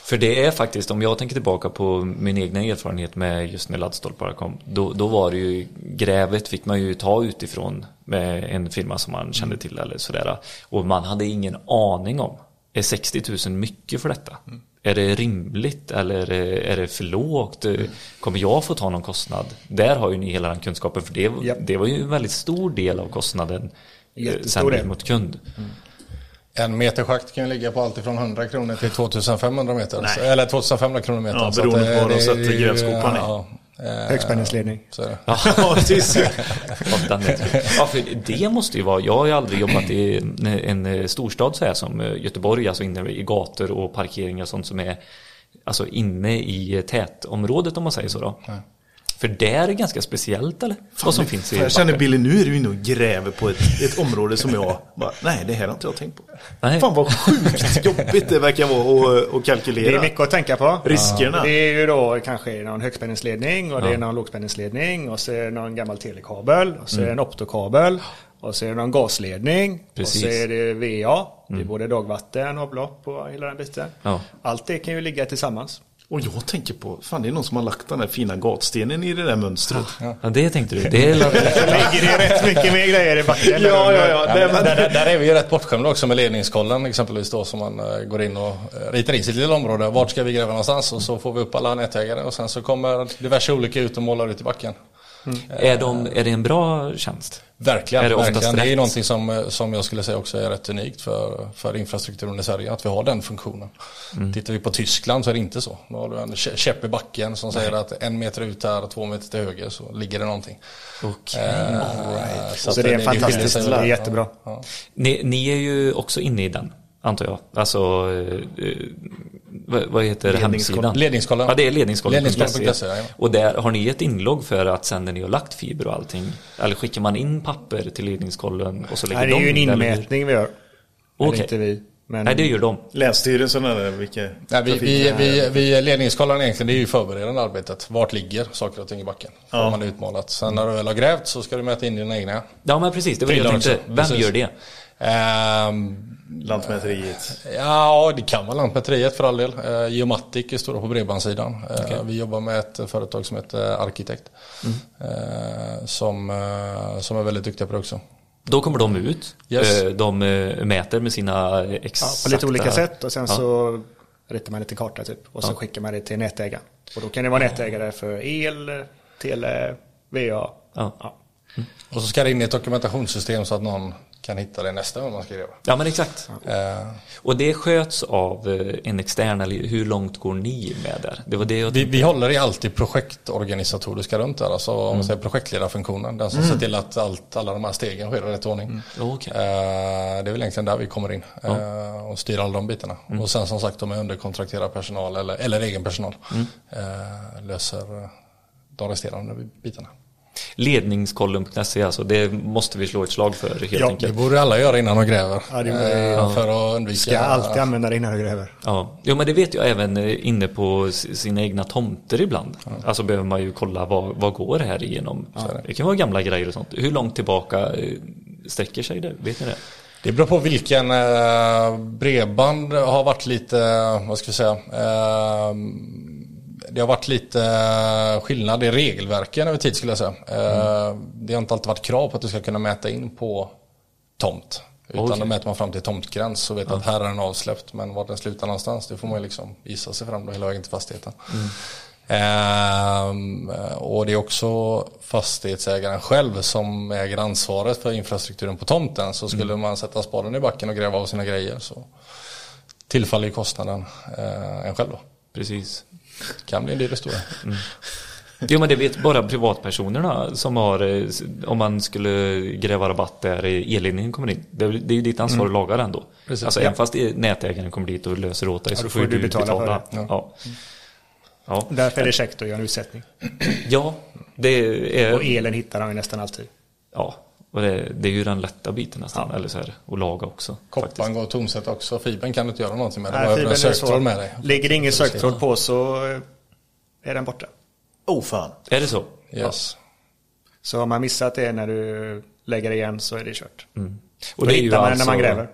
För det är faktiskt, om jag tänker tillbaka på min egna erfarenhet med just när laddstolparna kom. Då, då var det ju, grävet fick man ju ta utifrån med en firma som man kände mm. till eller sådär. Och man hade ingen aning om, är 60 000 mycket för detta? Mm. Är det rimligt eller är det för lågt? Kommer jag få ta någon kostnad? Där har ju ni hela den kunskapen för det, yep. det var ju en väldigt stor del av kostnaden eh, Jättestor sen mot kund. Mm. En meter schakt kan ju ligga på allt från 100 kronor till 2500 meter. Nej. Eller 2500 kronor meter. Ja, beroende på vad de sätter grävskopan i. Ja, Högspänningsledning. Ja, precis. ja, för det måste ju vara, jag har ju aldrig jobbat i en, en storstad så här som Göteborg, alltså inne i gator och parkeringar och sånt som är alltså inne i tätområdet om man säger så då. Nej. För det är ganska speciellt eller? Fan, Vad som det, finns i Jag känner Billy, nu är du inne och gräver på ett, ett område som jag bara, nej det här har inte jag tänkt på. Nej. Fan vad sjukt jobbigt det verkar vara att, att kalkylera. Det är mycket att tänka på. Riskerna. Ja. Det är ju då kanske någon högspänningsledning och det är någon lågspänningsledning och så är det någon gammal telekabel och så mm. är det en optokabel. Och så är det någon gasledning. Precis. Och så är det VA. Det är mm. både dagvatten, avlopp och hela den biten. Ja. Allt det kan ju ligga tillsammans. Och jag tänker på, fan det är någon som har lagt den här fina gatstenen i det där mönstret. Ja, ja det tänkte du. Det är ligger det rätt mycket mer grejer i backen. Ja, ja, ja. ja men, där, där, är vi ju rätt bortskämda också med ledningskollen exempelvis då som man uh, går in och uh, ritar in sitt lilla område. Vart ska vi gräva någonstans? Och så får vi upp alla nätägare och sen så kommer diverse olika ut och målar ut i backen. Mm. Är, de, är det en bra tjänst? Verkligen, är det, verkligen. det är någonting som, som jag skulle säga också är rätt unikt för, för infrastrukturen i Sverige, att vi har den funktionen. Mm. Tittar vi på Tyskland så är det inte så. Då har du en käpp i backen som Nej. säger att en meter ut här och två meter till höger så ligger det någonting. Okay. Eh, right. Så, så det är fantastiskt, det är jättebra. Ja. Ni, ni är ju också inne i den antar jag. Alltså, eh, vad heter hemsidan? Ledningskollen. Ja, det är ledningskollen. ledningskollen.se. Ja. Och där har ni ett inlogg för att sen när ni har lagt fiber och allting, eller skickar man in papper till ledningskollen och så lägger de Det är ju en inmätning vi gör. Okej. Okay. Men... Nej, det gör de. Länsstyrelsen eller vilka? Nej, vi, vi, vi, vi ledningskollen egentligen, det är ju förberedande arbetet. Vart ligger saker och ting i backen? Ja. Får man utmålat. Sen när du väl har grävt så ska du mäta in dina egna. Ja, men precis. Det var det jag tänkte. Vem precis. gör det? Um, Lantmäteriet? Ja, det kan vara Lantmäteriet för all del. Uh, Geomatic är stora på bredbandssidan. Uh, okay. Vi jobbar med ett företag som heter Arkitekt. Mm. Uh, som, som är väldigt duktiga på det också. Då kommer de ut. Yes. De mäter med sina exakta... Ja, på lite olika sätt och sen ja. så ritar man lite karta typ. Och så ja. skickar man det till nätägaren. Och då kan det vara nätägare för el, tele, VA. Ja. ja. Mm. Och så ska det in i ett dokumentationssystem så att någon kan hitta det nästa gång man ska gräva. Ja men exakt. Uh, och det sköts av eh, en extern, eller hur långt går ni med där? Det var det vi, vi håller i alltid projektorganisatoriska runt där, alltså om man säger projektledarfunktionen. Den som mm. ser till att allt, alla de här stegen sker i rätt ordning. Mm. Okay. Eh, det är väl egentligen där vi kommer in uh, och styr alla de bitarna. Mm. Och sen som sagt de är underkontrakterad personal eller, eller egen personal mm. löser de resterande bitarna. Ledningskollen.se alltså, det måste vi slå ett slag för helt ja, enkelt. det borde alla göra innan de gräver. Ja, det är, ja. För att undvika... Ska alltid använda det innan de gräver. Ja, jo, men det vet jag även eh, inne på sina egna tomter ibland. Ja. Alltså behöver man ju kolla vad, vad går här igenom. Ja. Det kan vara gamla grejer och sånt. Hur långt tillbaka eh, sträcker sig det? Vet ni det? Det beror på vilken eh, bredband har varit lite, vad ska vi säga, eh, det har varit lite eh, skillnad i regelverken över tid skulle jag säga. Mm. Det har inte alltid varit krav på att du ska kunna mäta in på tomt. Utan okay. då mäter man fram till tomtgräns och vet ja. att här är den avsläppt. Men var den slutar någonstans det får man ju liksom gissa sig fram då hela vägen till fastigheten. Mm. Ehm, och det är också fastighetsägaren själv som äger ansvaret för infrastrukturen på tomten. Så skulle mm. man sätta spaden i backen och gräva av sina grejer så tillfaller ju kostnaden eh, en själv då. Precis. Kan bli en dyr historia. Mm. Jo men det vet bara privatpersonerna som har, eh, om man skulle gräva rabatt där elledningen kommer in. Det är, det är ju ditt ansvar mm. att laga den då. Precis, alltså ja. även fast nätägaren kommer dit och löser åt dig ja, så får du betala. betala. För det. Ja. Ja. ja. Därför är det käckt att göra en utsättning. Ja, det är... Och elen hittar han ju nästan alltid. Ja, Och det, det, är ju den lätta biten nästan, ja. eller så här, att laga också. Koppan går att tonsätta också, fibern kan du inte göra någonting med. Nej, fibern söktråd med dig. Ligger det ingen söktråd på så är den borta. Oh fan. Är det så? Yes. Ja. Så har man missat det när du lägger igen så är det kört. Mm. Och Då det hittar man alltså... när man gräver.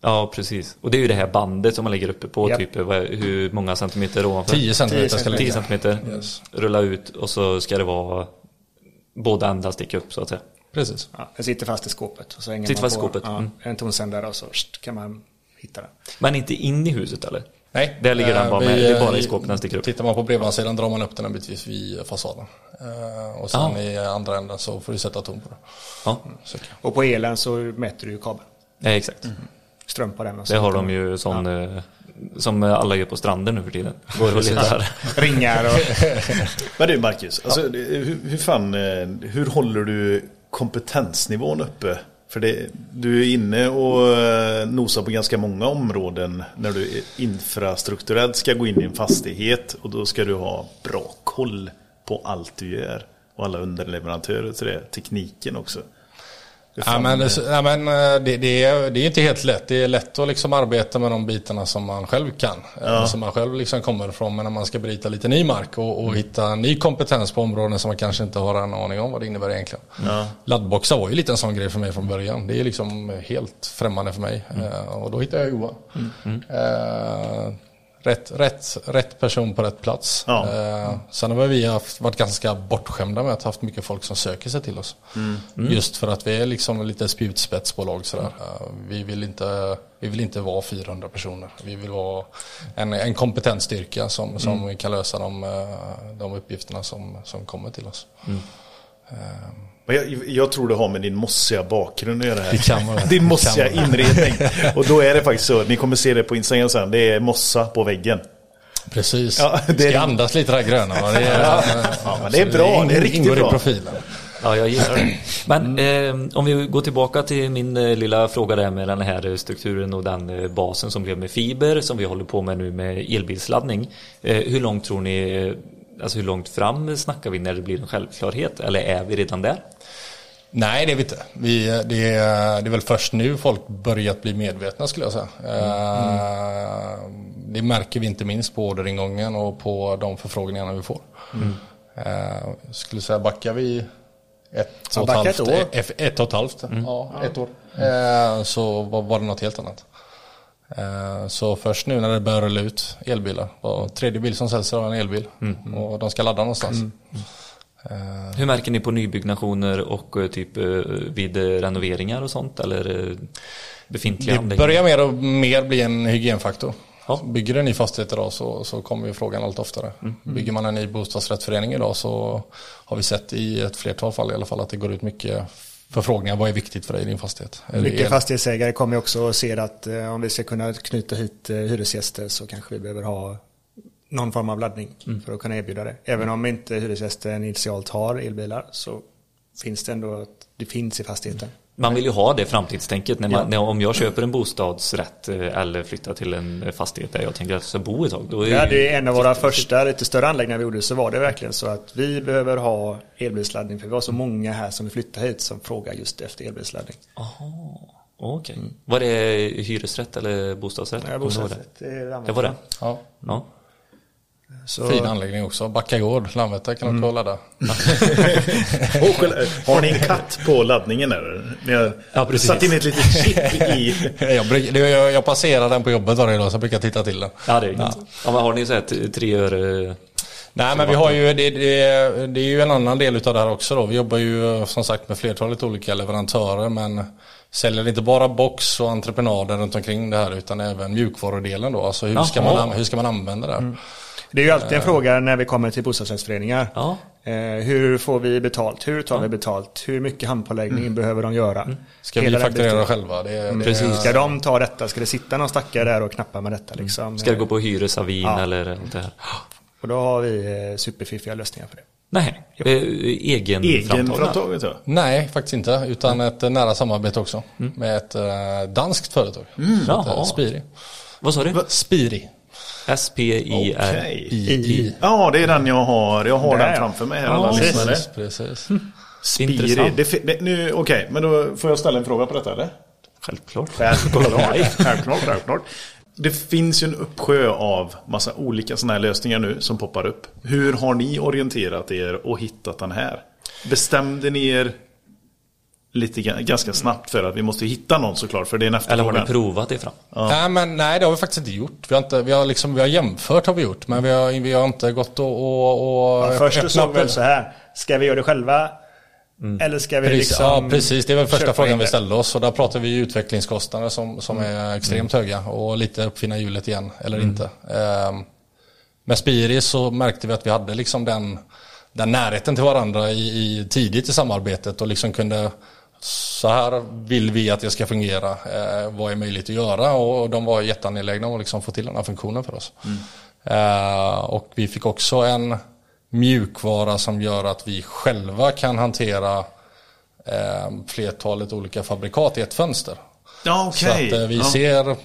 Ja, precis. Och det är ju det här bandet som man lägger uppe på, yep. typ hur många centimeter ovanför? 10 centimeter ska 10 centimeter. Yes. Rulla ut och så ska det vara båda ändar sticka upp så att säga. Precis. Ja, den sitter fast i skåpet. Och så hänger sitter man fast på skåpet. Ja, mm. en tonsändare och så kan man hitta den. Men inte in i huset eller? Nej. Där ligger den bara med, det är bara i skåpet den sticker upp. Tittar man på bredbandssidan drar man upp den en bitvis vid fasaden. Uh, och sen ah. i andra änden så får du sätta ton på det. Ja. Mm, och på elen så mäter du ju kabeln. Ja, exakt. Mm. Ström på den. Och det har de ju sån, ja. eh, som alla gör på stranden nu för tiden. Går och letar. Ringar och... Men du Marcus, alltså, ja. hur, hur fan, eh, hur håller du kompetensnivån uppe för det, du är inne och eh, nosar på ganska många områden när du infrastrukturellt ska gå in i en fastighet och då ska du ha bra koll på allt du gör och alla underleverantörer till det, tekniken också. Ja, men, ja, men eh, det, det, är, det är inte helt lätt. Det är lätt att liksom arbeta med de bitarna som man själv kan. Ja. Som man själv liksom kommer ifrån. Men när man ska bryta lite ny mark och, och mm. hitta ny kompetens på områden som man kanske inte har en aning om vad det innebär egentligen. Ja. Laddboxar var ju lite en sån grej för mig från början. Det är liksom helt främmande för mig. Mm. Och då hittade jag Johan. Mm. Uh, rätt, rätt, rätt person på rätt plats. Ja. Eh, sen har vi haft, varit ganska bortskämda med att ha haft mycket folk som söker sig till oss. Mm. Mm. Just för att vi är liksom lite spjutspetsbolag sådär. Eh, vi, vill inte, vi vill inte vara 400 personer. Vi vill vara en, en kompetent styrka som, som mm. kan lösa de, eh, de uppgifterna som, som kommer till oss. Mm. Eh, jag, jag, tror det har med din mossiga bakgrund att göra här. Det kan man, din mossiga inredning. Och då är det faktiskt så, ni kommer se det på Instagram sen, det är mossa på väggen. Precis. Ja, det ska andas lite det här gröna. Det är, ja, men det är bra, det är riktigt ingår bra. i profilen. Ja, jag gillar det. Men eh, om vi går tillbaka till min eh, lilla fråga där med den här strukturen och den eh, basen som blev med fiber som vi håller på med nu med elbilsladdning. Eh, hur långt tror ni, alltså hur långt fram snackar vi när det blir en självklarhet? Eller är vi redan där? Nej, det är vi inte. Vi, det, är, det är väl först nu folk börjat bli medvetna skulle jag säga. Mm. Det märker vi inte minst på orderingången och på de förfrågningarna vi får. Mm. Jag skulle säga backar vi ett och, ett halvt, ett, år. Ett, ett och ett halvt. Mm. Ja, ett år. Så var det något helt annat. Så först nu när det börjar rulla ut elbilar. Var tredje bil som säljs är en elbil. Mm. Och de ska ladda någonstans. Hur märker ni på nybyggnationer och eh, typ eh, vid renoveringar och sånt eller eh, befintliga Det börjar mer och mer bli en hygienfaktor. Ja. Bygger du en ny fastighet idag så, så kommer ju frågan allt oftare. Mm. Bygger man en ny bostadsrättsförening idag så har vi sett i ett flertal fall i alla fall att det går ut mycket förfrågningar. Vad är viktigt för dig i din fastighet? Mycket fastighetsägare kommer också att se att om vi ska kunna knyta hit hyresgäster så kanske vi behöver ha någon form av laddning mm. för att kunna erbjuda det. Även om inte hyresgästen initialt har elbilar så finns det ändå att det finns i fastigheten. Man vill ju ha det framtidstänket när man, ja. när, om jag köper en bostadsrätt eh, eller flyttar till en fastighet där jag tänker att jag ska bo ett tag. Då är ja, det är en av våra första lite större anläggningar vi gjorde så var det verkligen så att vi behöver ha elbilsladdning för vi har så många här som vill flytta hit som frågar just efter elbilsladdning. Aha. Okej. Okay. Mm. Var det hyresrätt eller bostadsrätt? Ja, bostadsrätt. Det, det var det? Ja. ja. Så... Fin anläggning också. Backagård, Landvetter kan mm. ladda. har ni en katt på laddningen eller? Ni har ja, precis. satt in ett litet chip i... jag, jag, jag passerar den på jobbet varje dag så jag brukar titta till den. Ja, det är ja. ja, men Har ni sett tre öre? Nej men vi har ju, det, det, det, är ju en annan del av det här också då. Vi jobbar ju som sagt med flertalet olika leverantörer men säljer inte bara box och entreprenader runt omkring det här utan även mjukvarudelen då. Alltså hur, ska man, hur ska man använda det här? Mm. Det är ju alltid en fråga när vi kommer till bostadsrättsföreningar. Ja. Eh, hur får vi betalt? Hur tar ja. vi betalt? Hur mycket handpåläggning mm. behöver de göra? Mm. Ska Hela vi fakturera själva? Det, mm. Precis. Ska de ta detta? Ska det sitta någon stackare där och knappa med detta? Liksom? Ska det gå på hyresavin ja. eller det här? Och då har vi eh, superfiffiga lösningar för det. Nej. Eh, egen, egen framtaget? Nej, faktiskt inte. Utan ett nära samarbete också. Mm. Med ett danskt företag. Mm. Spiri. Vad sa du? Spiri. S-P-I-R-I. Ja, det är den jag har. Jag har den framför mig här. Ja, precis, precis. Spiri. Okej, okay, men då får jag ställa en fråga på detta eller? Självklart. Självklart, självklart, självklart. Det finns ju en uppsjö av massa olika sådana här lösningar nu som poppar upp. Hur har ni orienterat er och hittat den här? Bestämde ni er lite ganska snabbt för att vi måste hitta någon såklart för det är en efterfrågan. Eller har ni provat det fram? Ja. Nej, men, nej det har vi faktiskt inte gjort. Vi har, inte, vi har, liksom, vi har jämfört har vi gjort men vi har, vi har inte gått och... och, och ja, först såg vi väl så här. Ska vi göra det själva? Mm. Eller ska vi precis, liksom Ja precis, det väl första frågan vi ställde oss. Och där pratar vi utvecklingskostnader som, som mm. är extremt mm. höga. Och lite uppfinna hjulet igen, eller mm. inte. Um, med Spiris så märkte vi att vi hade liksom den, den närheten till varandra i, i, tidigt i samarbetet och liksom kunde så här vill vi att det ska fungera. Eh, vad är möjligt att göra? Och de var jätteangelägna om att liksom få till den här funktionen för oss. Eh, och vi fick också en mjukvara som gör att vi själva kan hantera eh, flertalet olika fabrikat i ett fönster. Ja, okay. Så att eh, vi ja. ser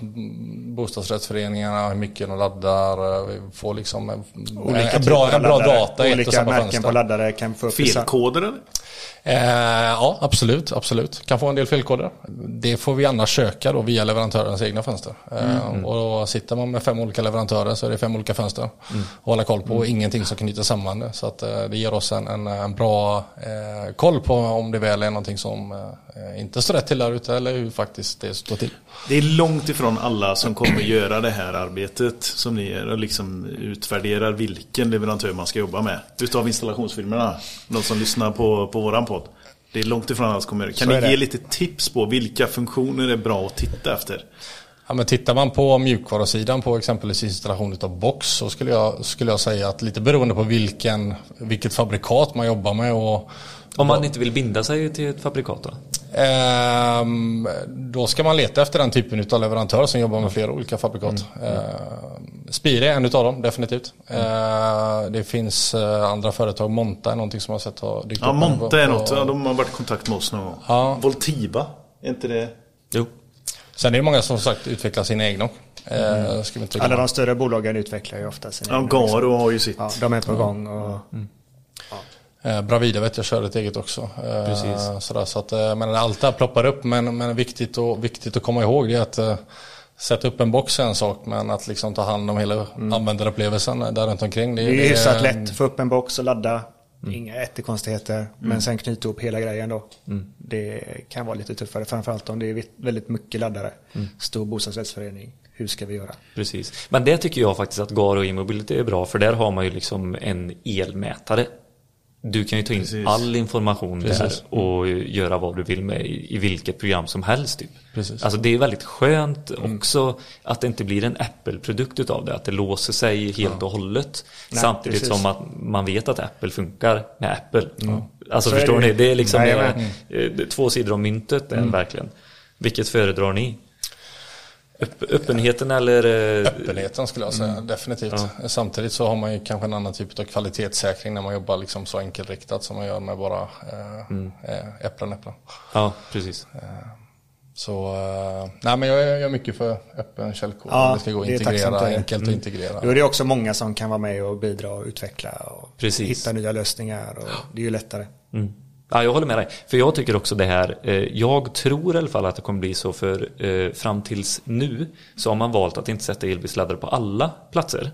bostadsrättsföreningarna, hur mycket de laddar. Eh, vi får liksom en, olika en bra, en bra data i ett och samma fönster. Olika märken på laddare kan få upp Felkoder eller? Eh, ja, absolut, absolut. Kan få en del felkoder. Det får vi annars söka då via leverantörens egna fönster. Eh, mm. Och då sitter man med fem olika leverantörer så är det fem olika fönster mm. att hålla koll på. Mm. Ingenting som knyter samman det. Så att, eh, det ger oss en, en, en bra eh, koll på om det väl är någonting som eh, inte står rätt till där ute eller hur faktiskt det står till. Det är långt ifrån alla som kommer göra det här arbetet som ni gör och liksom utvärderar vilken leverantör man ska jobba med. Utav installationsfirmorna. De som lyssnar på, på våran podd. Det är långt ifrån alla kommer Kan ni ge lite tips på vilka funktioner är bra att titta efter? Ja, men tittar man på mjukvarusidan på exempelvis installation av box så skulle jag, skulle jag säga att lite beroende på vilken, vilket fabrikat man jobbar med och om man inte vill binda sig till ett fabrikat då? Ehm, då ska man leta efter den typen av leverantör som jobbar med flera olika fabrikat. Mm. Ehm, Spire är en av dem, definitivt. Mm. Ehm, det finns eh, andra företag, Monta är någonting som jag har sett har dykt ja, upp. Ja, Monta är något, ja, de har varit i kontakt med oss någon gång. Ja. Voltiva, är inte det? Jo. Sen är det många som sagt utvecklar sina egna. Mm. Alla de större bolagen utvecklar ju ofta sina ja, egna. Ja, Garo har ju sitt. Ja, de är på gång. Och... Mm. Eh, Bravida vet jag kör ett eget också. Eh, Precis. Sådär, så att, eh, men allt det här ploppar upp men, men viktigt, och, viktigt att komma ihåg det är att Sätta upp en box är en sak men att liksom ta hand om hela mm. användarupplevelsen där runt omkring. Det, det är det, hyfsat lätt. Få upp en box och ladda. Mm. Inga jättekonstigheter. Mm. Men sen knyta ihop hela grejen då. Mm. Det kan vara lite tuffare. Framförallt om det är väldigt mycket laddare. Mm. Stor bostadsrättsförening. Hur ska vi göra? Precis. Men det tycker jag faktiskt att Garo e-mobility är bra. För där har man ju liksom en elmätare du kan ju ta in Precis. all information Precis. där och göra vad du vill med i, i vilket program som helst. Typ. Precis. Alltså det är väldigt skönt mm. också att det inte blir en Apple-produkt utav det. Att det låser sig helt ja. och hållet. Nej, Samtidigt precis. som att man vet att Apple funkar med Apple. Mm. Alltså Så förstår det ni? Det är liksom Nej, det, två sidor om myntet. Mm. Verkligen. Vilket föredrar ni? Öppenheten eller? Eh, Öppenheten skulle jag säga, mm. definitivt. Ja. Samtidigt så har man ju kanske en annan typ av kvalitetssäkring när man jobbar liksom så enkelriktat som man gör med bara eh, mm. Eh, äpplen, äpplen. Ja, precis. Så, nej men jag är mycket för öppen källkod. Ja, det ska gå att integrera, enkelt mm. att integrera. Då är det också många som kan vara med och bidra och utveckla och Precis. hitta nya lösningar. Och det är ju lättare. Mm. Ja, jag håller med dig. För jag tycker också det här, eh, jag tror i alla fall att det kommer bli så för eh, fram tills nu så har man valt att inte sätta elbilsladdare på alla platser.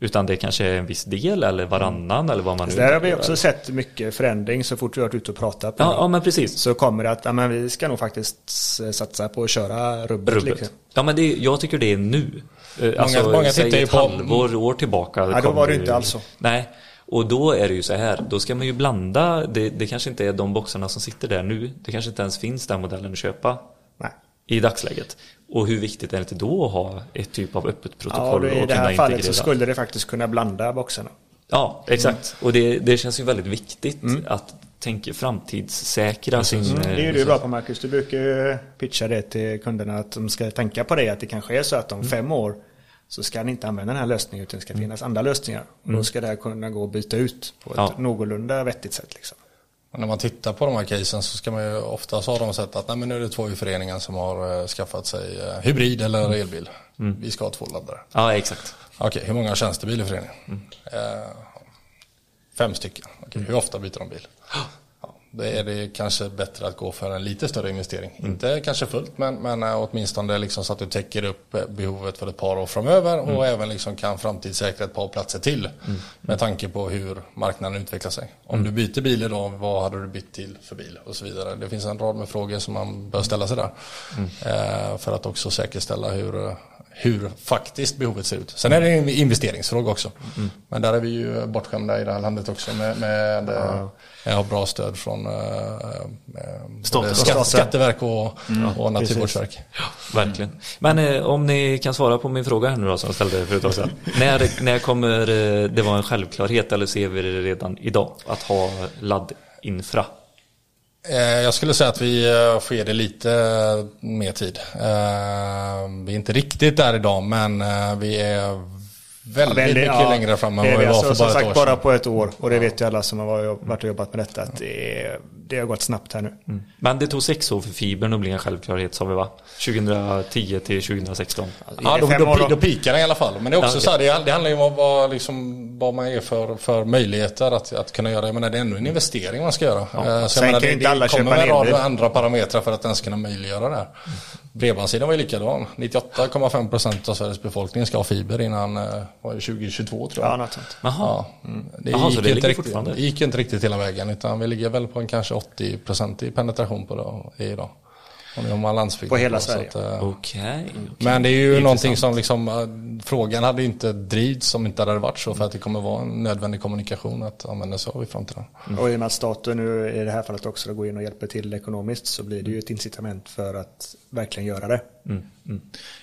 Utan det kanske är en viss del eller varannan eller vad man nu Där har vi också sett mycket förändring så fort vi har varit ute och pratat. Ja, ja, men precis. Så kommer det att ja, men vi ska nog faktiskt satsa på att köra rubbet. rubbet. Liksom. Ja, men det, jag tycker det är nu. Alltså, många, många tittar ju på... halvår, år tillbaka. Ja, då var det inte alls så. Nej, och då är det ju så här, då ska man ju blanda, det, det kanske inte är de boxarna som sitter där nu, det kanske inte ens finns den modellen att köpa Nej. i dagsläget. Och hur viktigt är det inte då att ha ett typ av öppet protokoll? Ja, i det här fallet så skulle det faktiskt kunna blanda boxarna. Ja, exakt. Mm. Och det, det känns ju väldigt viktigt mm. att tänka framtidssäkra sin... Mm, det är ju du bra på Marcus. Du brukar ju pitcha det till kunderna att de ska tänka på det. Att det kanske är så att om mm. fem år så ska ni inte använda den här lösningen utan det ska mm. finnas andra lösningar. Och mm. då ska det här kunna gå att byta ut på ett ja. någorlunda vettigt sätt. Liksom. Och när man tittar på de här casen så ska man ju oftast ha de sett att nej, men nu är det två i föreningen som har uh, skaffat sig uh, hybrid eller mm. elbil. Mm. Vi ska ha två laddare. Ja, exakt. Okej, okay, hur många har tjänstebil i föreningen? Uh, fem stycken. Okay, hur ofta byter de bil? Då är det kanske bättre att gå för en lite större investering. Mm. Inte kanske fullt men, men äh, åtminstone liksom så att du täcker upp eh, behovet för ett par år framöver mm. och även liksom kan framtidssäkra ett par platser till. Mm. Med tanke på hur marknaden utvecklar sig. Om mm. du byter bil idag, vad hade du bytt till för bil och så vidare. Det finns en rad med frågor som man bör ställa sig där. Uh, för att också säkerställa hur hur faktiskt behovet ser ut. Sen är det en investeringsfråga också. Mm. Men där är vi ju bortskämda i det här landet också med, med ja. Har bra stöd från äh, skatt, Skatteverk och, mm. och Naturvårdsverk. Ja, verkligen. Men eh, om ni kan svara på min fråga här nu då som jag ställde förut också. när, när kommer det vara en självklarhet eller ser vi det redan idag att ha laddinfra? Eh, jag skulle säga att vi eh, får ge det lite eh, mer tid. Vi är inte riktigt där idag men vi är väldigt, väldigt mycket ja, längre fram än vad vi var för bara ett sagt, år bara på ett år. Och det vet ju alla som har varit och jobbat med detta. Att det, det har gått snabbt här nu. Mm. Men det tog sex år för fibern att bli en självklarhet sa vi va? 2010 till 2016. Ja, då, då, då pikar den i alla fall. Men det är också ja, så här, det, det handlar ju om vad, liksom, vad man är för, för möjligheter att, att kunna göra. Jag menar, det är ändå en investering man ska göra. Ja. Eh, så Sen menar, kan det, inte alla det kommer med en rad andra parametrar för att den ska kunna möjliggöra det. Mm. Bredbandssidan var ju likadan. 98,5 procent av Sveriges befolkning ska ha fiber innan eh, 2022 tror jag. Ja, något sånt. Ja, mm. Det, Aha, gick, det inte riktigt, det gick inte riktigt hela vägen utan vi ligger väl på en kanske 80 procent i penetration på det idag. Om man landsbygd. På hela Sverige. Okej. Okay, okay. Men det är ju någonting som liksom, eh, frågan hade inte drivits om inte det hade varit så för att det kommer vara en nödvändig kommunikation att använda sig av i framtiden. Mm. Och i och med att staten nu i det här fallet också går in och hjälper till ekonomiskt så blir det ju ett incitament för att verkligen göra det. Mm. Mm.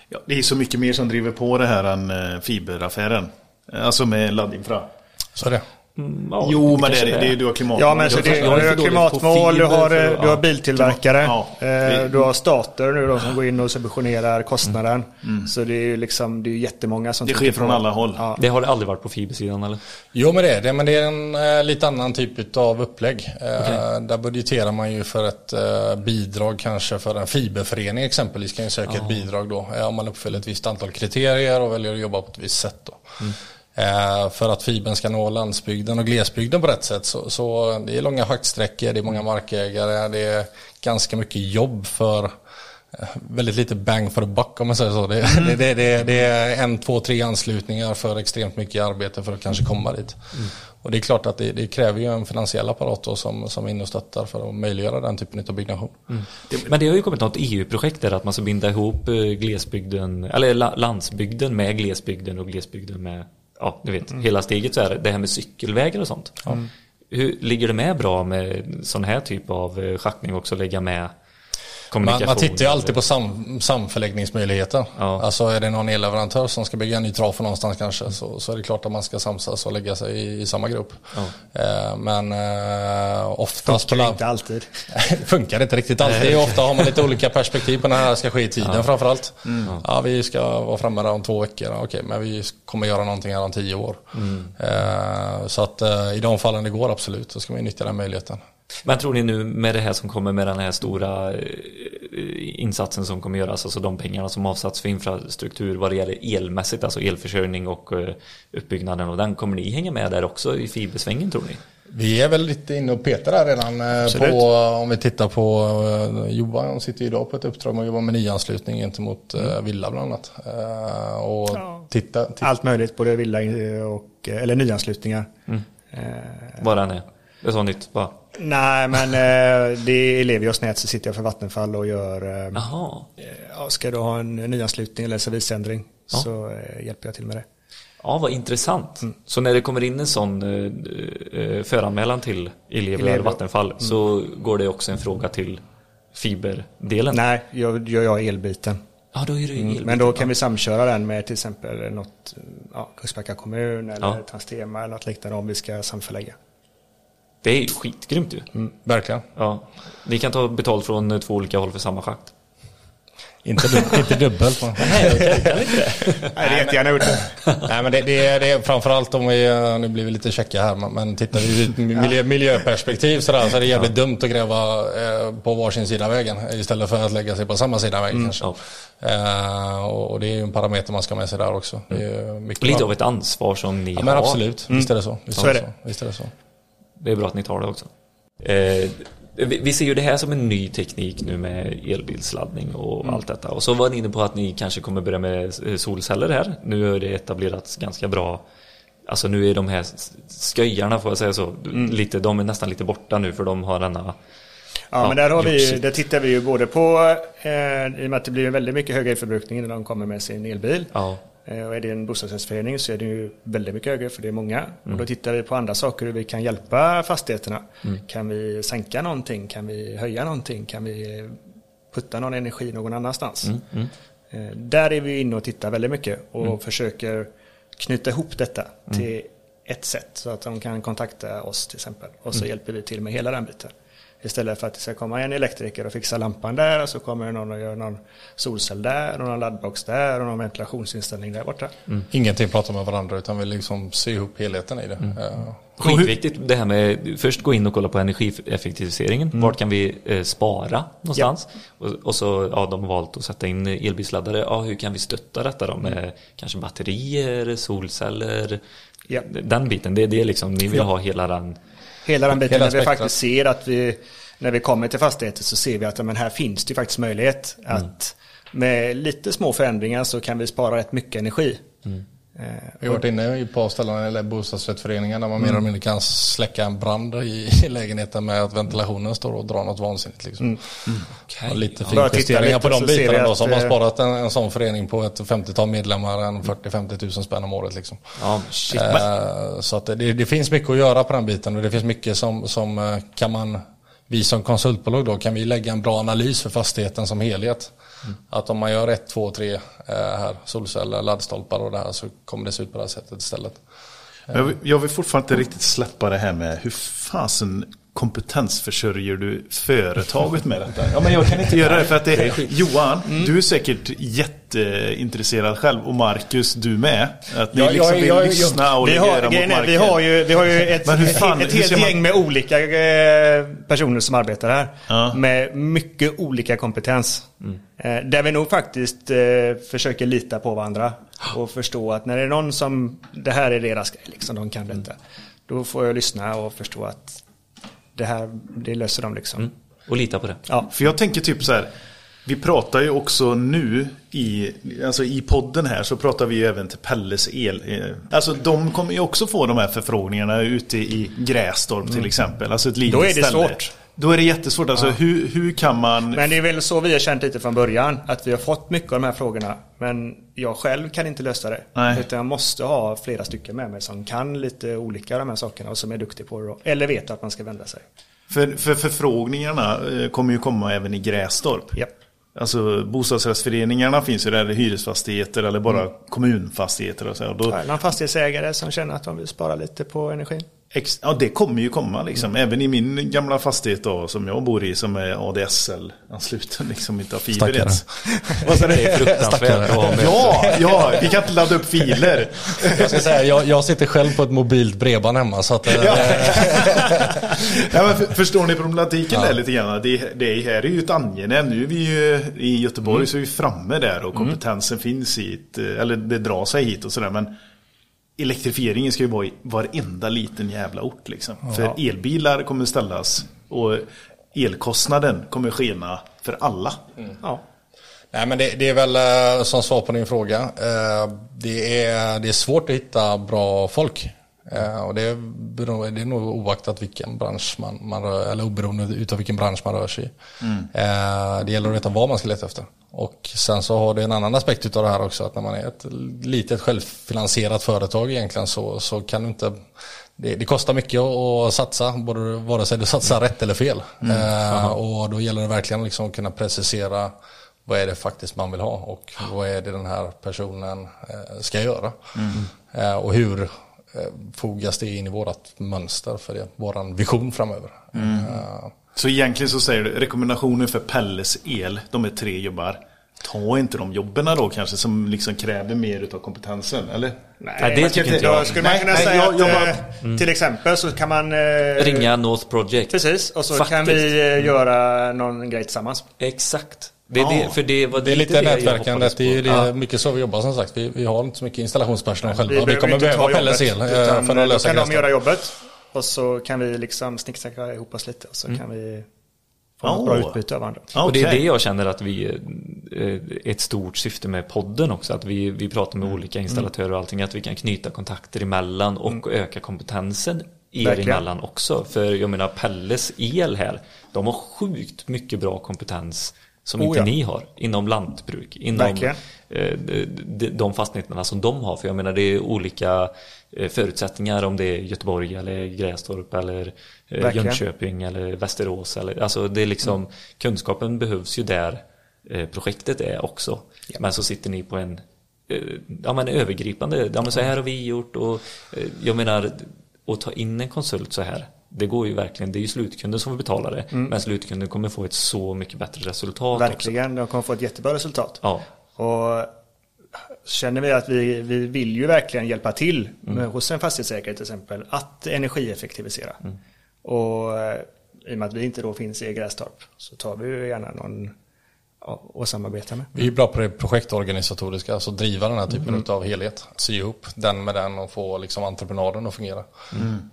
Ja, det är så mycket mer som driver på det här än eh, fiberaffären. Alltså med laddinfra. Så är det. Mm, ja, jo, men det, är, det, du har klimatmål. Ja, men så det, du har klimatmål, du har, för, du har biltillverkare, ja, eh, du har stater nu då som går in och subventionerar kostnaden. Mm. mm. Så det är ju liksom, det är jättemånga som... Det sker från alla håll. Ja. Det har det aldrig varit på fibersidan eller? Jo, men det är det. Men det är en äh, lite annan typ av upplägg. Äh, okay. Där budgeterar man ju för ett äh, bidrag kanske för en fiberförening exempelvis kan ju söka ett bidrag då. om man uppfyller ett visst antal kriterier och väljer att jobba på ett visst sätt då. Mm. Eh, för att fibern ska nå landsbygden och glesbygden på rätt sätt. Så, så det är långa schaktsträckor, det är många markägare, det är ganska mycket jobb för eh, väldigt lite bang for the buck om man säger så. Det, mm. det, det, det, är en, två, tre anslutningar för extremt mycket arbete för att kanske komma dit. Mm. Och det är klart att det, kräver ju en finansiell apparat som, som är inne och stöttar för att möjliggöra den typen av byggnation. Mm. Men det har ju kommit något EU-projekt där att man ska binda ihop eh, glesbygden, eller landsbygden med glesbygden och glesbygden med ja, du vet, mm. hela steget så är det, det här med cykelvägar och sånt. Mm. Hur ligger det med bra med sån här typ av eh, schaktning också, lägga med man, man tittar ju alltid på sam, samförläggningsmöjligheter. Ja. Alltså är det någon elleverantör som ska bygga en ny trafo någonstans kanske så, så är det klart att man ska samsas och lägga sig i, i samma grupp. Ja. Eh, men eh, oftast... Funkar inte alltid. funkar inte riktigt alltid. Ofta har man lite olika perspektiv på när det här ska ske i tiden ja. framförallt. Mm. Ja, vi ska vara framme där om två veckor. Okej, men vi kommer göra någonting här om tio år. Mm. Eh, så att eh, i de fallen det går absolut så ska man nyttja den möjligheten. Men tror ni nu med det här som kommer med den här stora eh, insatsen som kommer göras, alltså de pengarna som avsatts för infrastruktur vad det gäller elmässigt, alltså elförsörjning och eh, uppbyggnaden och den, kommer ni hänga med där också i fibersvängen tror ni? Vi är väl lite inne och petar där redan eh, Absolut. på, om vi tittar på Johan sitter idag på ett uppdrag med att jobba med nyanslutning gentemot mm. Villa bland annat. Och ja. titta, titta. Allt möjligt, både Villa och, eller nyanslutningar. Mm. Vad den är. Det är så nytt bara. Nej, men eh, det är Elevios nät så sitter jag för Vattenfall och gör... Eh, ja, ska du ha en nyanslutning eller serviceändring ja. så eh, hjälper jag till med det. Ja, vad intressant. Mm. Så när det kommer in en sån eh, föranmälan till Elevio eller Vattenfall mm. så går det också en fråga till fiberdelen? Nej, jag gör jag elbiten. Ja, då är det mm. Men då kan vi samköra den med till exempel något, ja, Kungsbacka kommun eller ja. Transtema eller något liknande om vi ska samförlägga. Det är ju skitgrymt ju. Mm, verkligen. Ja. Ni kan ta betalt från två olika håll för samma schakt. Inte, du, inte dubbelt. Nej, jag kan inte det. Nej, det gjort. Nej, men det, det, är, det är framförallt om vi, nu blir vi lite checka här, men tittar vi ur miljö, miljöperspektiv sådär, så är det jävligt ja. dumt att gräva eh, på varsin sida vägen istället för att lägga sig på samma sida vägen mm. kanske. Ja. Uh, och det är ju en parameter man ska med sig där också. Det är mycket Lite av ett ansvar som ni ja, har. Men absolut, mm. visst är det så. Visst är det. Så. Visst är det så det är bra att ni tar det också. Eh, vi, ser ju det här som en ny teknik nu med elbilsladdning och mm. allt detta. Och så var ni inne på att ni kanske kommer börja med solceller här. Nu är det etablerats ganska bra Alltså nu är de här sköjarna får jag säga så, mm. lite, de är nästan lite borta nu för de har denna Ja, ja men där, har vi, där tittar vi ju både på, eh, i och med att det blir väldigt mycket högre elförbrukning när de kommer med sin elbil. Ja. Eh, och är det en bostadsrättsförening så är det ju väldigt mycket högre för det är många. Mm. Och då tittar vi på andra saker hur vi kan hjälpa fastigheterna. Mm. Kan vi sänka någonting? Kan vi höja någonting? Kan vi putta någon energi någon annanstans? Mm. mm. Eh, där är vi inne och tittar väldigt mycket och mm. försöker knyta ihop detta mm. till ett sätt så att de kan kontakta oss till exempel. Och så hjälper vi till med hela den biten. Istället för att det ska komma en elektriker och fixa lampan där och så kommer någon och gör någon solcell där och någon laddbox där och någon ventilationsinställning där borta. Mm. Ingenting pratar med varandra utan vi liksom sy ihop helheten i det. Mm. Uh. Skitviktigt det här med först gå in och kolla på energieffektiviseringen. Mm. Vart kan vi eh, spara någonstans? Ja. Och, och, så ja, de har valt att sätta in elbilsladdare. Ja, hur kan vi stötta detta då med mm. kanske batterier, solceller? Ja. Den biten, det är det liksom ni vill ja. ha hela den hela den biten. Hela när vi faktiskt ser att vi, när vi kommer till fastigheter så ser vi att men här finns det faktiskt möjlighet mm. att med lite små förändringar så kan vi spara rätt mycket energi. Mm. Eh, vi har varit inne på ställen eller bostadsrättsföreningar där man mm. mer eller mindre kan släcka en brand i, lägenheten med att ventilationen står och drar något vansinnigt. Liksom. Mm. Mm. Okay. lite finjusteringar på de bitarna då, så har man sparat en, en sån förening på ett 50-tal medlemmar en 40-50 tusen spänn om året. Liksom. Ja, shit, eh, så att det, det, finns mycket att göra på den biten och det finns mycket som, som eh, kan man vi som konsultbolag då kan vi lägga en bra analys för fastigheten som helhet. Mm. Att om man gör ett, två, tre eh, här, solceller, laddstolpar och det här så kommer det se ut på det här sättet istället. Jag vill, jag vill fortfarande inte riktigt släppa det här med hur fasen kompetensförsörjer du företaget med detta? Ja, men jag kan inte göra det för att det är Johan, mm. du är säkert jätteintresserad själv och Marcus, du med. Att ni ja, liksom vill ja, lyssna och vi har, mot marken. Vi har ju, vi har ju ett, fan, ett, ett helt man... gäng med olika eh, personer som arbetar här. Ja. Med mycket olika kompetens. Mm. Eh, där vi nog faktiskt eh, försöker lita på varandra. Och förstå att när det är någon som, det här är deras grej, liksom, de kan detta. Då får jag lyssna och förstå att det här, det löser de liksom. Mm. Och lita på det. Ja. För jag tänker typ så här. Vi pratar ju också nu i, alltså i podden här så pratar vi ju även till Pelles el. Alltså de kommer ju också få de här förfrågningarna ute i Grästorp till mm. exempel. Alltså ett litet Då är det ställe. svårt. Då är det jättesvårt. Alltså, ja. hur, hur kan man... Men det är väl så vi har känt lite från början. Att vi har fått mycket av de här frågorna. Men jag själv kan inte lösa det. Nej. Utan jag måste ha flera stycken med mig som kan lite olika av de här sakerna och som är duktiga på det. Eller vet att man ska vända sig. För, för förfrågningarna eh, kommer ju komma även i Grästorp. Ja. Alltså bostadsrättsföreningarna finns ju där, hyresfastigheter eller bara mm. kommunfastigheter. Och så. Och då... Någon fastighetsägare som känner att de vill spara lite på energin. Ja, det kommer ju komma liksom. Mm. Även i min gamla fastighet då, som jag bor i, som är ADSL-ansluten, liksom inte har fiber ens. Vad sa du? Det är fruktansvärt. ja, ja, vi kan inte ladda upp filer. jag ska säga, jag, jag, sitter själv på ett mobilt bredband hemma, så att... Eh, ja. ja, men för, förstår ni problematiken ja. där lite grann? Det, det här är ju ett angenämt. Nu är vi ju i Göteborg, mm. så är vi framme där och kompetensen mm. finns hit, eh, eller det drar sig hit och sådär, men elektrifieringen ska ju vara i varenda liten jävla ort liksom. Ja. För elbilar kommer ställas och elkostnaden kommer skena för alla. Mm. Ja. Nej men det, det, är väl eh, som svar på din fråga. Eh, det är, det är svårt att hitta bra folk. Eh, och det är, det är nog oaktat vilken bransch man, man rör, eller oberoende utav vilken bransch man rör sig i. Mm. Det gäller att veta vad man ska leta efter. Och sen så har det en annan aspekt utav det här också att när man är ett litet självfinansierat företag egentligen så, så kan du inte det, det kostar mycket att satsa, både, vare sig du satsar rätt eller fel. Mm. Eh, och då gäller det verkligen liksom att kunna precisera vad är det faktiskt man vill ha och vad är det den här personen eh, ska göra. Mm. Eh, och hur eh, fogas det in i vårt mönster för det, våran vision framöver. Mm. Eh, så egentligen så säger du rekommendationer för Pelles el, de är tre jobbar. Ta inte de jobben då kanske som liksom kräver mer utav kompetensen, eller? Nej, nej det tycker inte jag. Skulle man kunna nej, säga jag, jag, att eh, mm. till exempel så kan man... Eh, Ringa North Project. Precis, och så Faktiskt. kan vi eh, göra någon grej tillsammans. Exakt. Det är, det, för det, var det är lite nätverkandet. Det är det ja. mycket så vi jobbar som sagt. Vi, vi har inte så mycket installationspersonal själva. Vi, vi kommer behöva Pelles el för att lösa Då kan de göra jobbet. Och så kan vi liksom snicksnackra ihop oss lite och så mm. kan vi Får oh. bra utbyte av varandra. Okay. Och det är det jag känner att vi, är ett stort syfte med podden också, att vi, vi pratar med mm. olika installatörer och allting, att vi kan knyta kontakter emellan och mm. öka kompetensen er Verkligen. emellan också. För jag menar Pelles el här, de har sjukt mycket bra kompetens som oh, inte ja. ni har inom lantbruk, inom eh, de, fastigheterna som de har. För jag menar det är olika eh, förutsättningar om det är Göteborg eller Grästorp eller eh, Jönköping eller Västerås. Eller, alltså det är liksom, mm. kunskapen behövs ju där projektet är också. Ja. Men så sitter ni på en ja, men övergripande, ja, men så här har vi gjort och jag menar att ta in en konsult så här det går ju verkligen, det är ju slutkunden som får betala det. Mm. Men slutkunden kommer få ett så mycket bättre resultat. Verkligen, också. de kommer få ett jättebra resultat. Ja. Och känner vi att vi, vi vill ju verkligen hjälpa till mm. med, hos en fastighetsägare till exempel att energieffektivisera. Mm. Och eh, i och med att vi inte då finns i Grästorp så tar vi ju gärna någon och samarbeta med. Vi är bra på det projektorganisatoriska, alltså driva den här typen mm. av helhet. Sy ihop den med den och få liksom entreprenaden att fungera. Mm.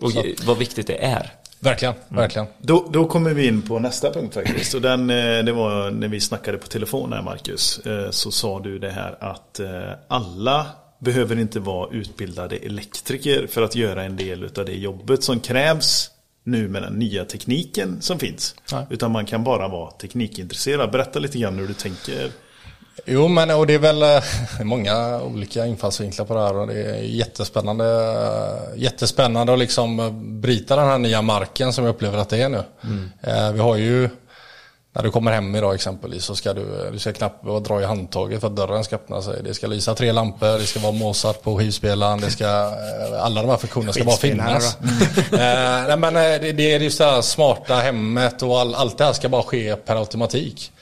Och så. vad viktigt det är. Verkligen, mm. verkligen. Då, då kommer vi in på nästa punkt faktiskt. Och den, eh, det var när vi snackade på telefon här Marcus. Eh, så sa du det här att eh, alla behöver inte vara utbildade elektriker för att göra en del av det jobbet som krävs nu med den nya tekniken som finns. Nej. Utan man kan bara vara teknikintresserad. Berätta lite grann hur du tänker Jo, men och det är väl eh, många olika infallsvinklar på det här och det är jättespännande, jättespännande att liksom bryta den här nya marken som jag upplever att det är nu. Mm. Eh, vi har ju, när du kommer hem idag exempelvis så ska du, du ska knappt dra i handtaget för att dörren ska öppna sig. Det ska lysa tre lampor, det ska vara Mozart på skivspelaren, det ska, eh, alla de här funktionerna ska bara finnas. Mm. nej, men det, det är just det här smarta hemmet och all, allt det här ska bara ske per automatik.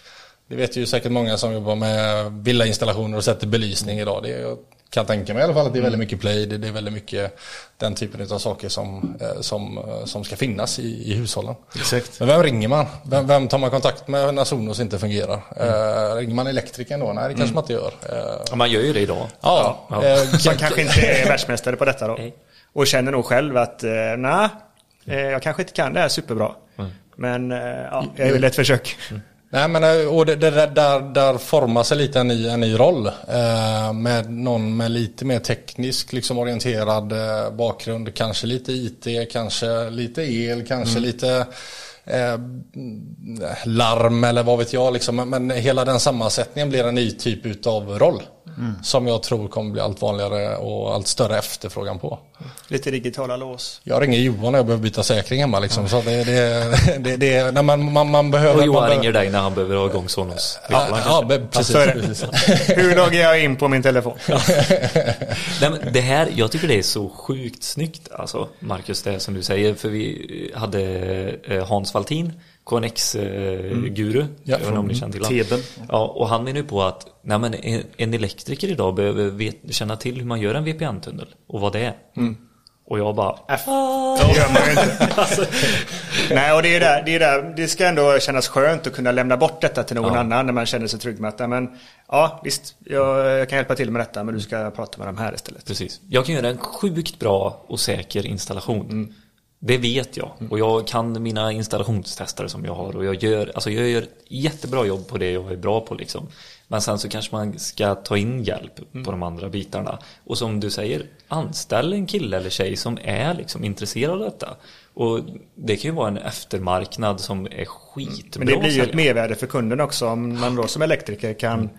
Det vet ju säkert många som jobbar med villainstallationer och sätter belysning idag. Det är, kan tänka mig i alla fall att det är väldigt mycket play, det är väldigt mycket den typen av saker som, eh, som, eh, som ska finnas i, i hushållen. Exakt. Men vem ringer man? Vem, vem tar man kontakt med när Sonos inte fungerar? Mm. Uh, ringer man elektrikern då? Nej, det kanske mm. man inte gör. Uh, ja, man gör ju det idag. Ja. ja. Uh, man kanske inte är världsmästare på detta då. Och känner nog själv att uh, nej, jag kanske inte kan det här superbra. Mm. Men ja, jag är väl ett försök. Mm. Nej men eh, och det, det, där, där formar sig lite en ny, en ny roll. Eh, med någon med lite mer teknisk liksom orienterad eh, bakgrund. Kanske lite IT, kanske lite el, kanske mm. lite eh, larm eller vad vet jag. Liksom. Men hela den sammansättningen blir en ny typ av roll. Mm. Som jag tror kommer bli allt vanligare och allt större efterfrågan på. Lite digitala lås. Jag ringer Johan när jag behöver byta säkring hemma liksom. Ja. Så det, det, det, det, när man, man, man behöver... Och Johan man ringer dig när han behöver ha igång Sonos. Ja, ja, ja precis. precis. Hur loggar jag in på min telefon? Nej, men det här, jag tycker det är så sjukt snyggt alltså, Marcus, det som du säger. För vi hade eh, Hans Valtin KNX-guru. Mm. Ja, jag om ni känner till honom. Ja, och han menar ju på att nej, men en elektriker idag behöver vet, känna till hur man gör en VPN-tunnel och vad det är. Mm. Och jag bara... F. Det gör man ju inte. alltså. Nej, och det är, där, det är där, det ska ändå kännas skönt att kunna lämna bort detta till någon ja. annan när man känner sig trygg med att, men ja visst, jag, jag, kan hjälpa till med detta, men du ska prata med dem här istället. Precis. Jag kan göra en sjukt bra och säker installation. Mm. Det vet jag och jag kan mina installationstestare som jag har och jag gör, alltså jag gör jättebra jobb på det jag är bra på liksom. Men sen så kanske man ska ta in hjälp mm. på de andra bitarna. Och som du säger, anställ en kille eller tjej som är liksom intresserad av detta. Och det kan ju vara en eftermarknad som är skitbra. Men det blir ju ett mervärde för kunden också om man då som elektriker kan mm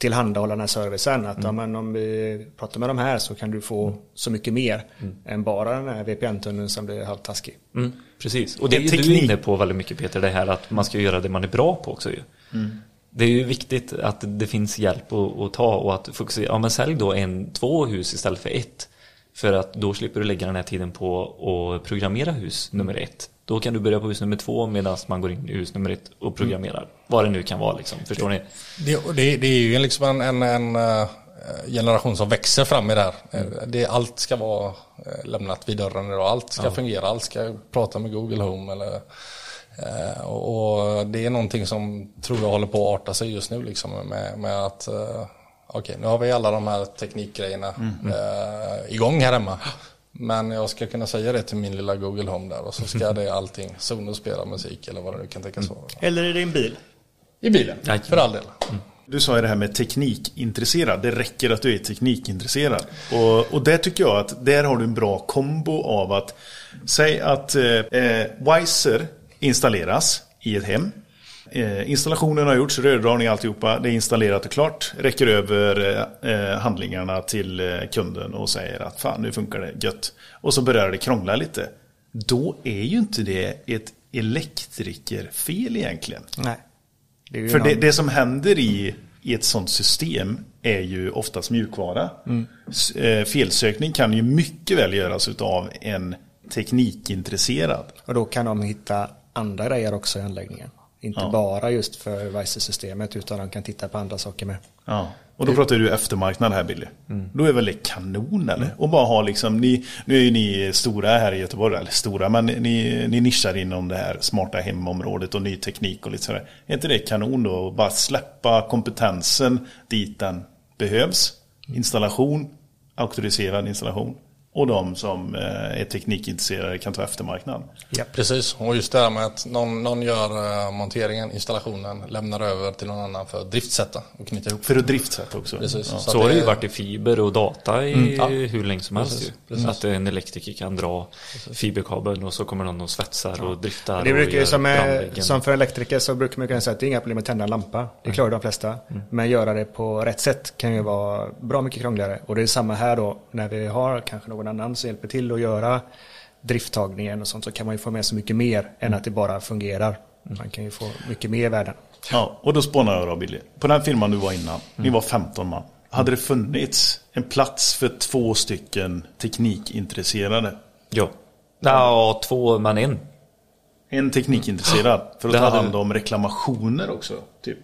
tillhandahålla den här servicen. Att mm. ja, men om vi pratar med de här så kan du få mm. så mycket mer mm. än bara den här VPN-tunneln som blir halvtaskig. Mm. Precis, och det är ju du inne på väldigt mycket Peter, det här att man ska göra det man är bra på också ju. Mm. Det är ju viktigt att det finns hjälp att, att ta och att fokusera, ja men sälj då en, två hus istället för ett. För att då slipper du lägga den här tiden på att programmera hus nummer ett. Då kan du börja på hus nummer två medan man går in i hus nummer ett och programmerar. Mm. Vad det nu kan vara liksom. Förstår det, ni? Det, det, är ju liksom en, en, en, eh, generation som växer fram i det här. Mm. Det, allt ska vara eh, lämnat vid dörren idag. Allt ska ja. fungera. Allt ska prata med Google Home. Eller, eh, och det är någonting som tror jag håller på att arta sig just nu. Liksom, med, med att Okej, nu har vi alla de här teknikgrejerna mm. igång här hemma. Men jag ska kunna säga det till min lilla Google Home där och så ska det allting Sonos spela musik eller vad det nu kan tänkas vara. Eller i din bil. I bilen, Nej. för all del. Du sa ju det här med teknikintresserad. Det räcker att du är teknikintresserad. Och, och där tycker jag att där har du en bra kombo av att säg att eh, eh, Wiser installeras i ett hem. Eh, installationen har gjorts, rördragning alltihopa. Det är installerat och klart. Räcker över eh, handlingarna till eh, kunden och säger att fan nu funkar det gött. Och så börjar det krångla lite. Då är ju inte det ett elektrikerfel egentligen. Nej. Det För det, någon- det som händer i, i ett sånt system är ju oftast mjukvara. Eh, Felsökning kan ju mycket väl göras av en teknikintresserad. Och då kan de hitta andra grejer också i anläggningen. Inte Ja. bara just för Weiser-systemet utan de kan titta på andra saker med. Ja. Och då pratar du eftermarknad här Billy. Då är väl det kanon eller? Och bara ha liksom, ni, nu är ju ni stora här i Göteborg, eller stora, men ni, ni nischar inom det här smarta hemområdet och ny teknik och lite sådär. Är inte det kanon då? att Bara släppa kompetensen dit den behövs. Installation, auktoriserad installation. Och de som eh, är teknikintresserade kan ta eftermarknad. Precis, och just det här med att någon, någon gör eh, monteringen, installationen, lämnar över till någon annan för att driftsätta och knyta ihop. För att driftsätta också. Precis. Ja. Så Så att har det ju är- varit i fiber och data i ja. hur länge som helst Precis, precis. Att en elektriker kan dra fiberkabeln och så kommer någon och svetsar och driftar Det brukar ju som, brandväggen. som för elektriker så brukar man kunna säga att det är inga problem att tända en lampa. Det klarar de flesta. Men göra det på rätt sätt kan ju vara bra mycket krångligare. Och det är samma här då när vi har kanske någon annan som hjälper till att göra drifttagningen och sånt så kan man ju få med så mycket mer än att det bara fungerar. Man kan ju få mycket mer värden. Ja, och då spånar jag då Billy. På den firman du var innan, ni var 15 man. Hade det funnits en plats för två stycken teknikintresserade? Ja. Ja, två men en. En teknikintresserad för att Det ta hade- hand om reklamationer också. Typ.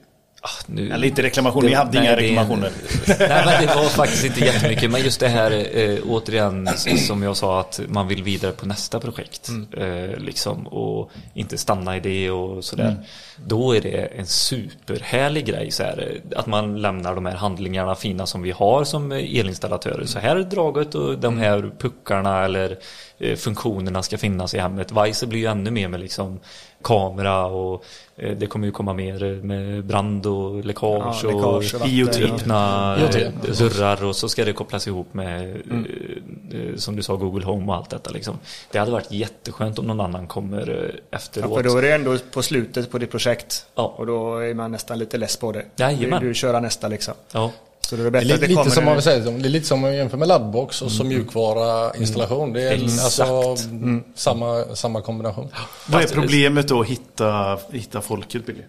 Ah, nu... Eller inte reklamationer, ni hade nej, inga det reklamationer. Nej men det var faktiskt inte jättemycket. Men just det här eh, återigen som jag sa att man vill vidare på nästa projekt. Eh, liksom, och inte stanna i det och sådär. Då är det en superhärlig grej. Så här, eh, att man lämnar de här handlingarna fina som vi har som elinstallatörer. Så här är draget och de här puckarna eller eh, funktionerna ska finnas i hemmet. Weiser blir ju ännu mer med liksom kamera och eh, det kommer ju komma mer eh, med brand och läckage, Ja, läckage och och IoT. öppna IoT. eh, dörrar och så ska det kopplas ihop med eh, eh, som du sa Google Home och allt detta liksom. Det hade varit jätteskönt om någon annan kommer eh, Ja, efteråt. för då är det ändå på slutet på ditt projekt. Ja. Och då är man nästan lite less på det. Jajamän. Du, du köra nästa liksom. Ja. Så då är det Det är lite, det lite kommer som man säga, det är lite som att jämföra med laddbox och som mjukvara installation. Det är Exakt. alltså mm, samma, samma kombination. Vad är problemet då att hitta, hitta folket Billy?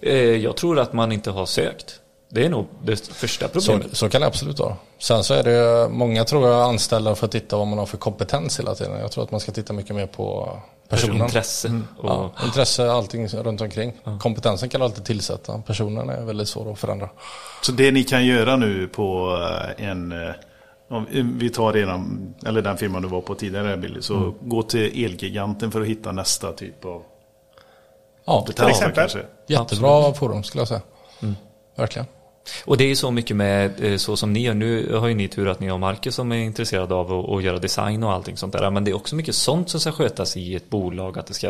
Eh, Jag tror att man inte har sökt. Det är nog det första Så, problemet. så kan det absolut vara. Sen så är det många tror jag anställda för att titta vad man har för kompetens hela tiden. Jag tror att man ska titta mycket mer på personen. Intresse. Och, Ja, intresse, allting runt omkring. Kompetensen kan du alltid tillsätta. Personen är väldigt svår att förändra. Så det ni kan göra nu på eh, en... eh, Om vi tar redan, eller den firman du var på tidigare Billy. Så gå till Elgiganten för att hitta nästa typ av Ja, betalning exempel. kanske. jättebra forum skulle jag säga. Verkligen. Och det är ju så mycket med eh, så som ni gör. Nu har ju ni tur att ni har Marcus som är intresserad av att, att göra design och allting sånt där. Men det är också mycket sånt som ska skötas i ett bolag. Att det ska,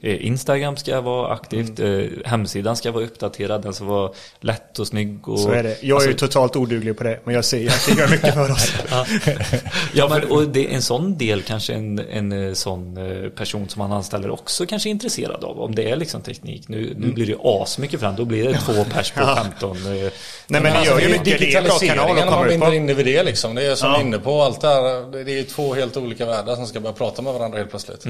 eh, Instagram ska vara aktivt, Mm. eh, hemsidan ska vara uppdaterad, den ska vara lätt och snygg. Och, Så är det. Jag är ju alltså, totalt oduglig på det. Men jag ser att det gör mycket för oss. Ja, men och det en sån del kanske en, en sån person som man anställer också kanske är intresserad av. Om det är liksom teknik. Nu, Mm. nu blir det ju asmycket fram. Då blir det två pers på 15. Nej men det gör ju mycket. Det är en bra kanal att komma ut på. in det vid det liksom. Det är som Ja. inne på allt det här. Det är ju två helt olika världar som ska börja prata med varandra helt plötsligt.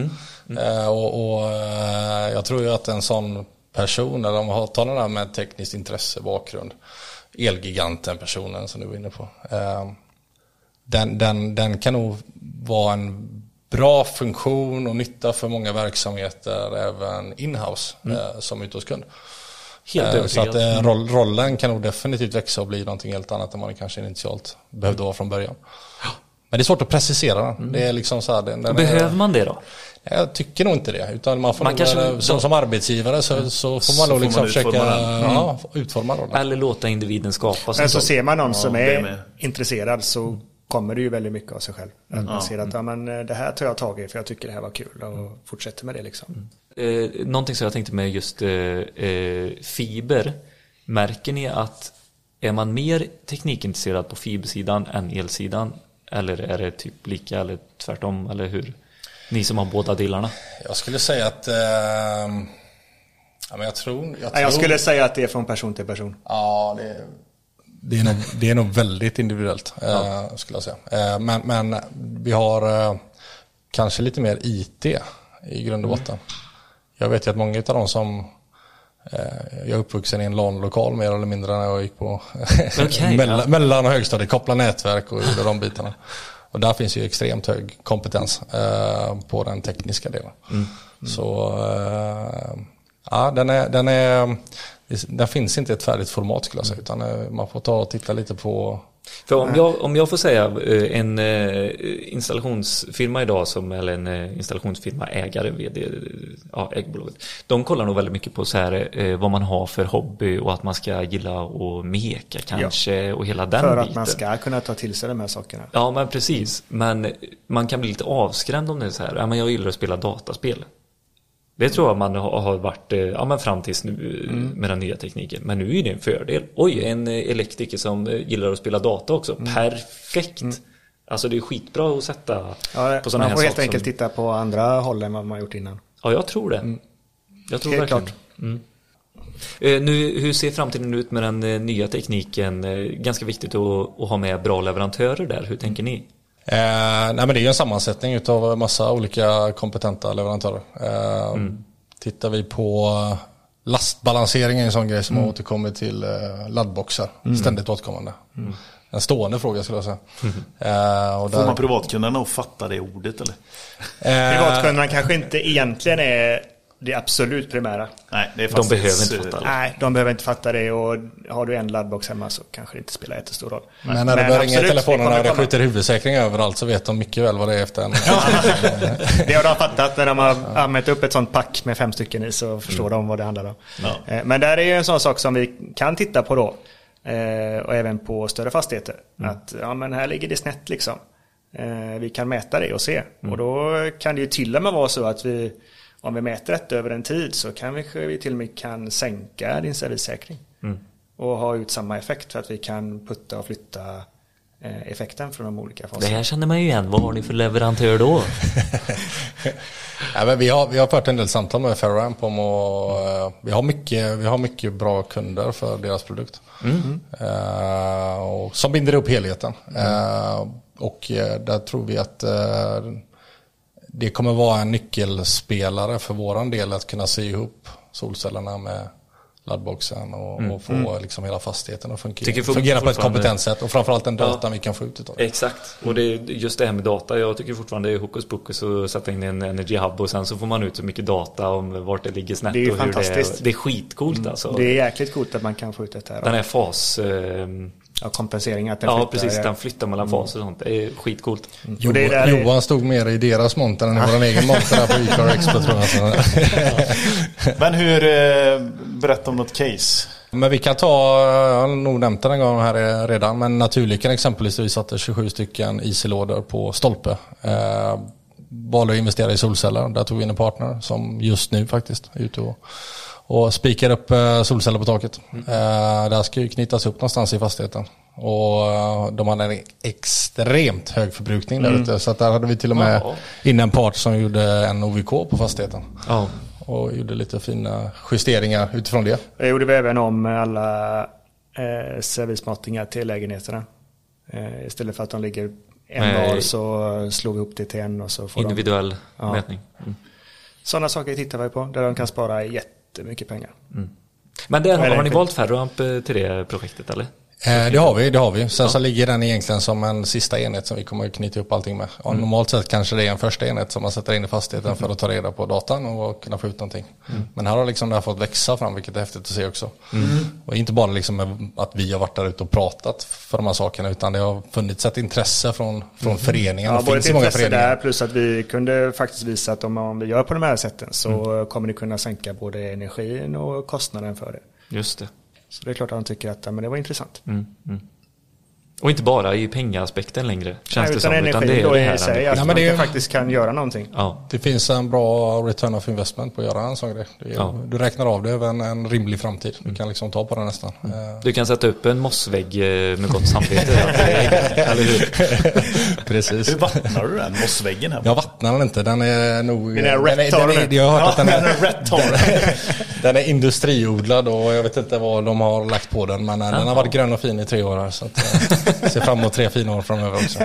Eh, och och eh, jag tror ju att en sån person, eller om man tar den där med tekniskt intresse, bakgrund, Elgiganten personen som du var inne på. Eh, den, den, den kan nog vara en bra funktion och nytta för många verksamheter även inhouse eh, som utåtskund. Helt Eh, Så att övertygad. eh, roll, rollen kan nog definitivt växa och bli någonting helt annat än vad den kanske initialt behövde vara från början. Men det är svårt att precisera den. Det är liksom så här, den, den Behöver är, man det då? Jag tycker nog inte det. Utan man får Man nog, kanske- eh, som, som arbetsgivare så, så får man Så nog liksom man försöka utforma den. ja, utforma rollen. Eller låta individen skapa sin Men så roll. ser man någon som det är intresserad så kommer det ju väldigt mycket av sig själv. Att man ser att ja, men, det här tar jag tag i för jag tycker det här var kul och fortsätter med det liksom. Eh, någonting som jag tänkte med just eh, eh, fiber. Märker ni att är man mer teknikintresserad på fibersidan än elsidan? Eller är det typ lika eller tvärtom? Eller hur? Ni som har båda delarna. Jag skulle säga att eh, ja, men jag tror, jag, tror... Jag skulle säga att det är från person till person. Ja, det, det, är, nog, det är nog väldigt individuellt ja. eh, skulle jag säga. Eh, men, men vi har kanske lite mer IT i grund och botten. Mm. Jag vet ju att många av de som eh, jag är uppvuxen i en LAN-lokal mer eller mindre när jag gick på okay, mellan, ja. mellan och högstadiet, koppla nätverk och gjorde de bitarna. Och där finns ju extremt hög kompetens eh, på den tekniska delen. Mm. Mm. Så eh, ja, den är, den är, den finns inte i ett färdigt format skulle jag säga, utan eh, man får ta och titta lite på för om jag, om jag får säga eh, en eh, installationsfirma idag som, eller en eh, installationsfirma ägare, vd, ja, ägbolaget. De kollar nog väldigt mycket på så här, vad man har för hobby och att man ska gilla att meka kanske ja. och hela den För att biten. man ska kunna ta till sig de här sakerna. Ja men precis. Men man kan bli lite avskrämd om det är så här, ja men jag gillar att spela dataspel. Det tror jag man har varit eh, ja, men fram tills nu mm. med den nya tekniken. Men nu är det en fördel. Oj, en eh, elektriker som eh, gillar att spela data också. Mm. Perfekt! Mm. Alltså det är skitbra att sätta ja, på sådana här saker. Man får helt enkelt som... titta på andra håll än vad man har gjort innan. Ja, jag tror det. Mm. Jag tror helt verkligen. klart. Mm. Nu, hur ser framtiden ut med den nya tekniken? Ganska viktigt att, att ha med bra leverantörer där. Hur tänker ni? Eh, nej men det är ju en sammansättning av massa olika kompetenta leverantörer. Eh, mm. Tittar vi på lastbalansering är en sån grej som mm. har återkommit till eh, laddboxar. Mm. Ständigt återkommande. Mm. En stående fråga skulle jag säga. Mm. Eh, och där... Får man privatkunderna att fatta det ordet eller? Eh, privatkunderna kanske inte egentligen är det absolut primära. Nej, det är de behöver inte fatta det. Nej, de behöver inte fatta det och har du en laddbox hemma så kanske det inte spelar jättestor roll. Men, Men när du börjar ringa i telefonen och det skjuter huvudsäkring överallt så vet de mycket väl vad det är efter en. det har de fattat när de har använt upp ett sånt pack med fem stycken i så förstår mm. de vad det handlar om. Ja. Eh, men där är ju en sån sak som vi kan titta på då. Eh, och även på större fastigheter. Mm. Att ja, men här ligger det snett liksom. Eh, vi kan mäta det och se. Mm. Och då kan det ju till och med vara så att vi om vi mäter detta över en tid så kan vi, vi till och med kan sänka din servissäkring. Mm. Och ha ut samma effekt för att vi kan putta och flytta eh, effekten från de olika faserna. Det här känner man ju igen. Vad har ni för leverantör då? ja, men vi, har, vi har fört en del samtal med Ferroamp om och uh, vi, har mycket, vi har mycket bra kunder för deras produkt. Mm. Uh, och, som binder upp helheten. Mm. Uh, och där tror vi att det kommer vara en nyckelspelare för våran del att kunna sy ihop solcellerna med laddboxen och, mm. och få mm. liksom hela fastigheten att fungera, fungera på ett kompetent sätt och framförallt den datan ja. vi kan få ut utav det. Exakt, och det är just det här med data. Jag tycker fortfarande det är hokus pokus att sätta in en Energy Hub och sen så får man ut så mycket data om vart det ligger snett. Det är och fantastiskt. Det är, det är skitcoolt mm. alltså. Det är jäkligt coolt att man kan få ut detta. Den här fas... Eh, Ja, kompensering att den Ja, flyttar, precis. Den flyttar mellan mm. faser och sånt. Det är skitcoolt. Mm. Jo, det är Johan stod mer i deras monter än i vår egen monter här på Ecar Expo tror jag. Men hur, eh, berätta om något case. Men vi kan ta, jag har nog nämnt det en gång här redan, men Naturlyckan exempelvis, vi satte 27 stycken IC-lådor på stolpe. Eh, valde att investera i solceller, där tog vi in en partner som just nu faktiskt är ute och och spikar upp eh, solceller på taket. Mm. Där ska ju knytas upp någonstans i fastigheten. Och eh, de hade en extremt hög förbrukning där mm. ute. Så att där hade vi till och med ja. in en part som gjorde en OVK på fastigheten. Ja. Och gjorde lite fina justeringar utifrån det. Det gjorde vi även om alla eh, servismattingar till lägenheterna. Eh, istället för att de ligger en var så slog vi ihop det till en och så får Individuell de, mätning. Mm. Sådana saker tittar vi på där de kan spara jätte jättemycket pengar. Mm. Men har, har ni valt Ferroamp eh, till det projektet eller? Eh, det har vi, det har vi. Sen ja. så ligger den egentligen som en sista enhet som vi kommer att knyta upp allting med. Mm. Normalt sett kanske det är en första enhet som man sätter in i fastigheten mm. för att ta reda på datan och kunna få ut någonting. Mm. Men här har liksom det här fått växa fram vilket är häftigt att se också. Mm. Och inte bara liksom att vi har varit där ute och pratat för de här sakerna utan det har funnits ett intresse från, från mm. föreningen. Ja, både ett intresse där plus att vi kunde faktiskt visa att om, om vi gör på de här sätten så mm. kommer ni kunna sänka både energin och kostnaden för det. Just det. Så det är klart att han tycker att ja, men det var intressant. Mm, mm. Och inte bara i pengaspekten längre, känns Nej, det som. utan det är då det i här. sig, att Ja, men man det är faktiskt kan göra någonting. Ja, Det finns en bra return of investment på att göra en sån grej. Är, Ja. Du räknar av det över en, en rimlig framtid. Du kan liksom ta på den nästan. Eh, du kan sätta upp en mossvägg eh, med gott samvete. Eller hur? Precis. Hur vattnar du den mossväggen här? Jag vattnar den inte, den är nog... Den är den rätt den torr är, nu. Jag har hört att den är, rätt torr. den är industriodlad och jag vet inte vad de har lagt på den. Men eh, den har varit grön och fin i tre år här. Så att, eh, ser fram emot tre fina år framöver också.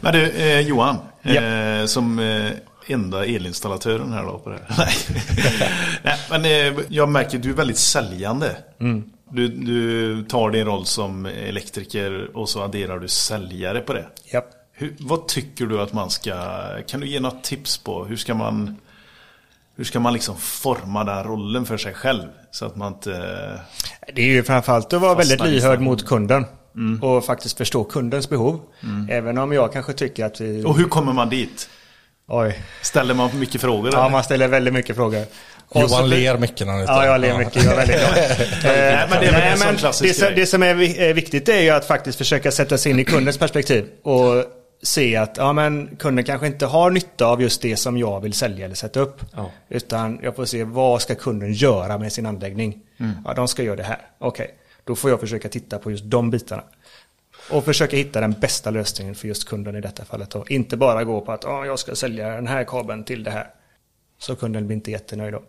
Men du, eh, Johan, eh, som eh, enda elinstallatören här då på det här. Nej, Nej men eh, jag märker att du är väldigt säljande. Du, du tar din roll som elektriker och så adderar du säljare på det. Japp. Hur, vad tycker du att man ska, kan du ge något tips på hur ska man hur ska man liksom forma den rollen för sig själv? Så att man inte... Det är ju framförallt att vara väldigt lyhörd mot kunden. Och faktiskt förstå kundens behov. Även om jag kanske tycker att vi... Och hur kommer man dit? Oj. Ställer man mycket frågor? Ja, eller? man ställer väldigt mycket frågor. Och så- Johan ler mycket när han är. Ja, jag ler mycket. Jag är väldigt glad. Nej, men det är väl en sån men det, som, det som är vi- är viktigt är ju att faktiskt försöka sätta sig in i kundens perspektiv. Och se att ja, men kunden kanske inte har nytta av just det som jag vill sälja eller sätta upp. Ja. Utan jag får se vad ska kunden göra med sin anläggning. Ja, de ska göra det här. Okej, då får jag försöka titta på just de bitarna. Och försöka hitta den bästa lösningen för just kunden i detta fallet. Och inte bara gå på att ja, jag ska sälja den här kabeln till det här. Så kunden blir inte jättenöjd då.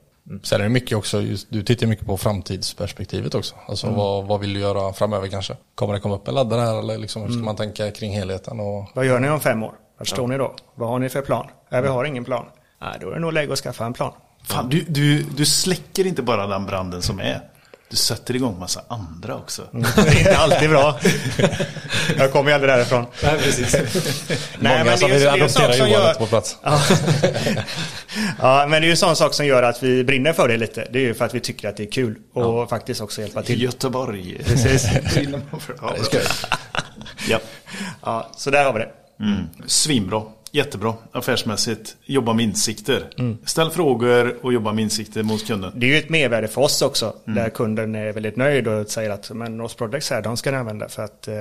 Sen är det mycket också, just, du tittar mycket på framtidsperspektivet också. Alltså vad, vad vill du göra framöver kanske? Kommer det komma upp en laddare här eller liksom, hur ska man tänka kring helheten? Och, Vad gör ni om fem år? Var står ni då? Vad har ni för plan? Ja, vi har ingen plan. Nej, då är det nog läge att skaffa en plan. Fan, du, du, du släcker inte bara den branden som är. Du sätter igång massa andra också. Det är inte alltid bra. Jag kommer ju aldrig därifrån. Nej, precis. Nej, många som det är- vill adoptera som Johan gör- på plats. Ja. ja, men det är ju en sån sak som gör att vi brinner för det lite. Det är ju för att vi tycker att det är kul och faktiskt också hjälpa till. Göteborg. Precis. ja, ja. Ja, så där har vi det. Mm. Svinbra. Jättebra. Affärsmässigt. Jobba med insikter. Ställ frågor och jobba med insikter mot kunden. Det är ju ett mervärde för oss också. Där kunden är väldigt nöjd och säger att men North Products här, de ska ni använda för att eh,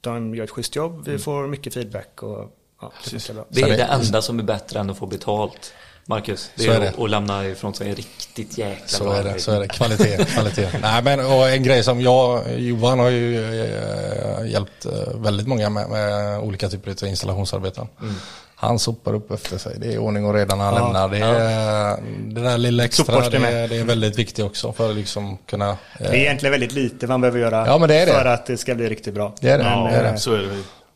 de gör ett schysst jobb. Vi får mycket feedback och ja, det. Det är det enda som är bättre än att få betalt. Marcus, det Så är, är det. att- lämna ifrån sig en riktigt jäkla Så bra är det, så är det. Kvalitet, kvalitet. Nej men och en grej som jag, Johan har ju eh, hjälpt eh, väldigt många med, med olika typer av installationsarbeten. Mm. Han sopar upp efter sig. Det är ordning och reda när han lämnar. Det, är, det där lilla extra, det, är- det är väldigt viktigt också för att liksom kunna... eh, Det är egentligen väldigt lite man behöver göra Ja, det är det. för att det ska bli riktigt bra. Det är det. Men, Ja, det är eh, det. Så är det.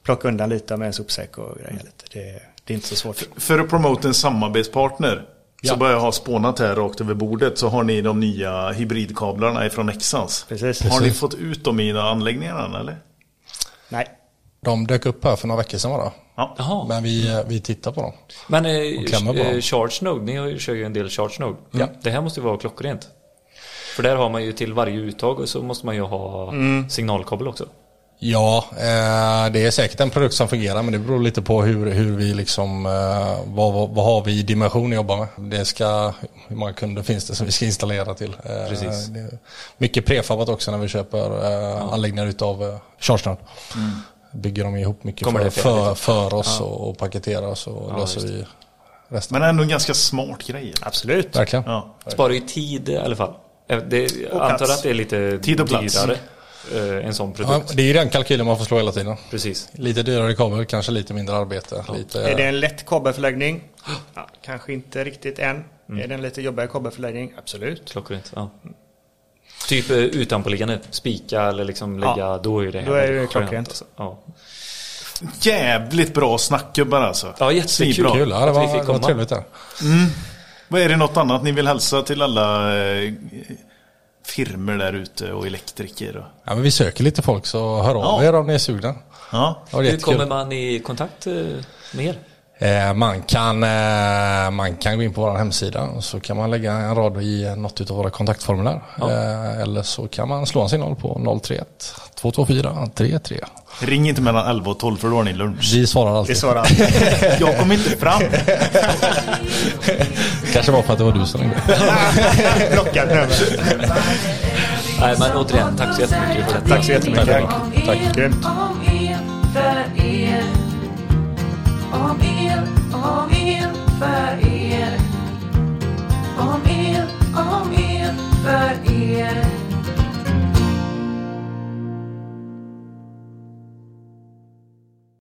plocka undan lite med en sopsäck och grejer lite. Det, det är inte så svårt. För att promota en samarbetspartner. Så Ja. bara jag har spånat här rakt över bordet så har ni de nya hybridkablarna ifrån Nexans. Precis. Har ni fått ut dem i era anläggningar än eller? Nej. De dök upp här för några veckor sedan bara. Ja. Men vi, eh, vi tittar på dem. Men eh, dem. eh, Charge Node, ni kör ju en del Charge Node. Ja. Det här måste ju vara klockrent. För där har man ju till varje uttag och så måste man ju ha signalkabel också. Ja, eh, det är säkert en produkt som fungerar men det beror lite på hur, hur vi liksom, eh, vad, vad, vad har vi i dimension att jobba med. Det ska, hur många kunder finns det som vi ska installera till. Eh, Precis. Mycket prefabbat också när vi köper eh, anläggningar utav eh, ChargeNode. Bygger de ihop mycket Kommer för, för, för oss och, och paketerar oss och Ja, löser vi resten. Men ändå en ganska smart grej. Absolut. Verkligen. Ja. Sparar ju tid i alla fall. Det, jag antar plats. att det är lite Tid och plats. dyrare. En sån Ja, produkt. det är ju den kalkylen man får slå hela tiden. Precis. Lite dyrare kabel, kanske lite mindre arbete. Lite, Är det en lätt kabelförläggning? Ja, kanske inte riktigt än. Är det en lite jobbigare kabelförläggning? Absolut. Klockrent. Ja. Typ eh, utanpåliggande, spika eller liksom lägga, Ja, då är det då är det klockrent. Alltså. Ja. Jävligt bra snackgubbar alltså. ja, jättekul. Kul, ja, det att vi var, fick det var komma. trevligt där. Vad är det något annat ni vill hälsa till alla eh, firmer där ute och elektriker? Och... Ja, men vi söker lite folk så hör av Ja. er om ni är sugna. Ja. Hur kommer man i kontakt eh, med er? Eh, man, kan, eh, man kan gå in på vår hemsida och så kan man lägga en rad i något av våra kontaktformulär. Ja. Eller så kan man slå en signal på 031 224 33. Ring inte mellan 11 och 12 för då har ni lunch. Vi svarar alltid. svarar Jag kommer inte fram. kanske var för att det var du som ringde. Nummer. Nej, men återigen, tack så jättemycket för detta. Tack så jättemycket. Tack. Tack. Grymt. Er. Om el, om el för er. Om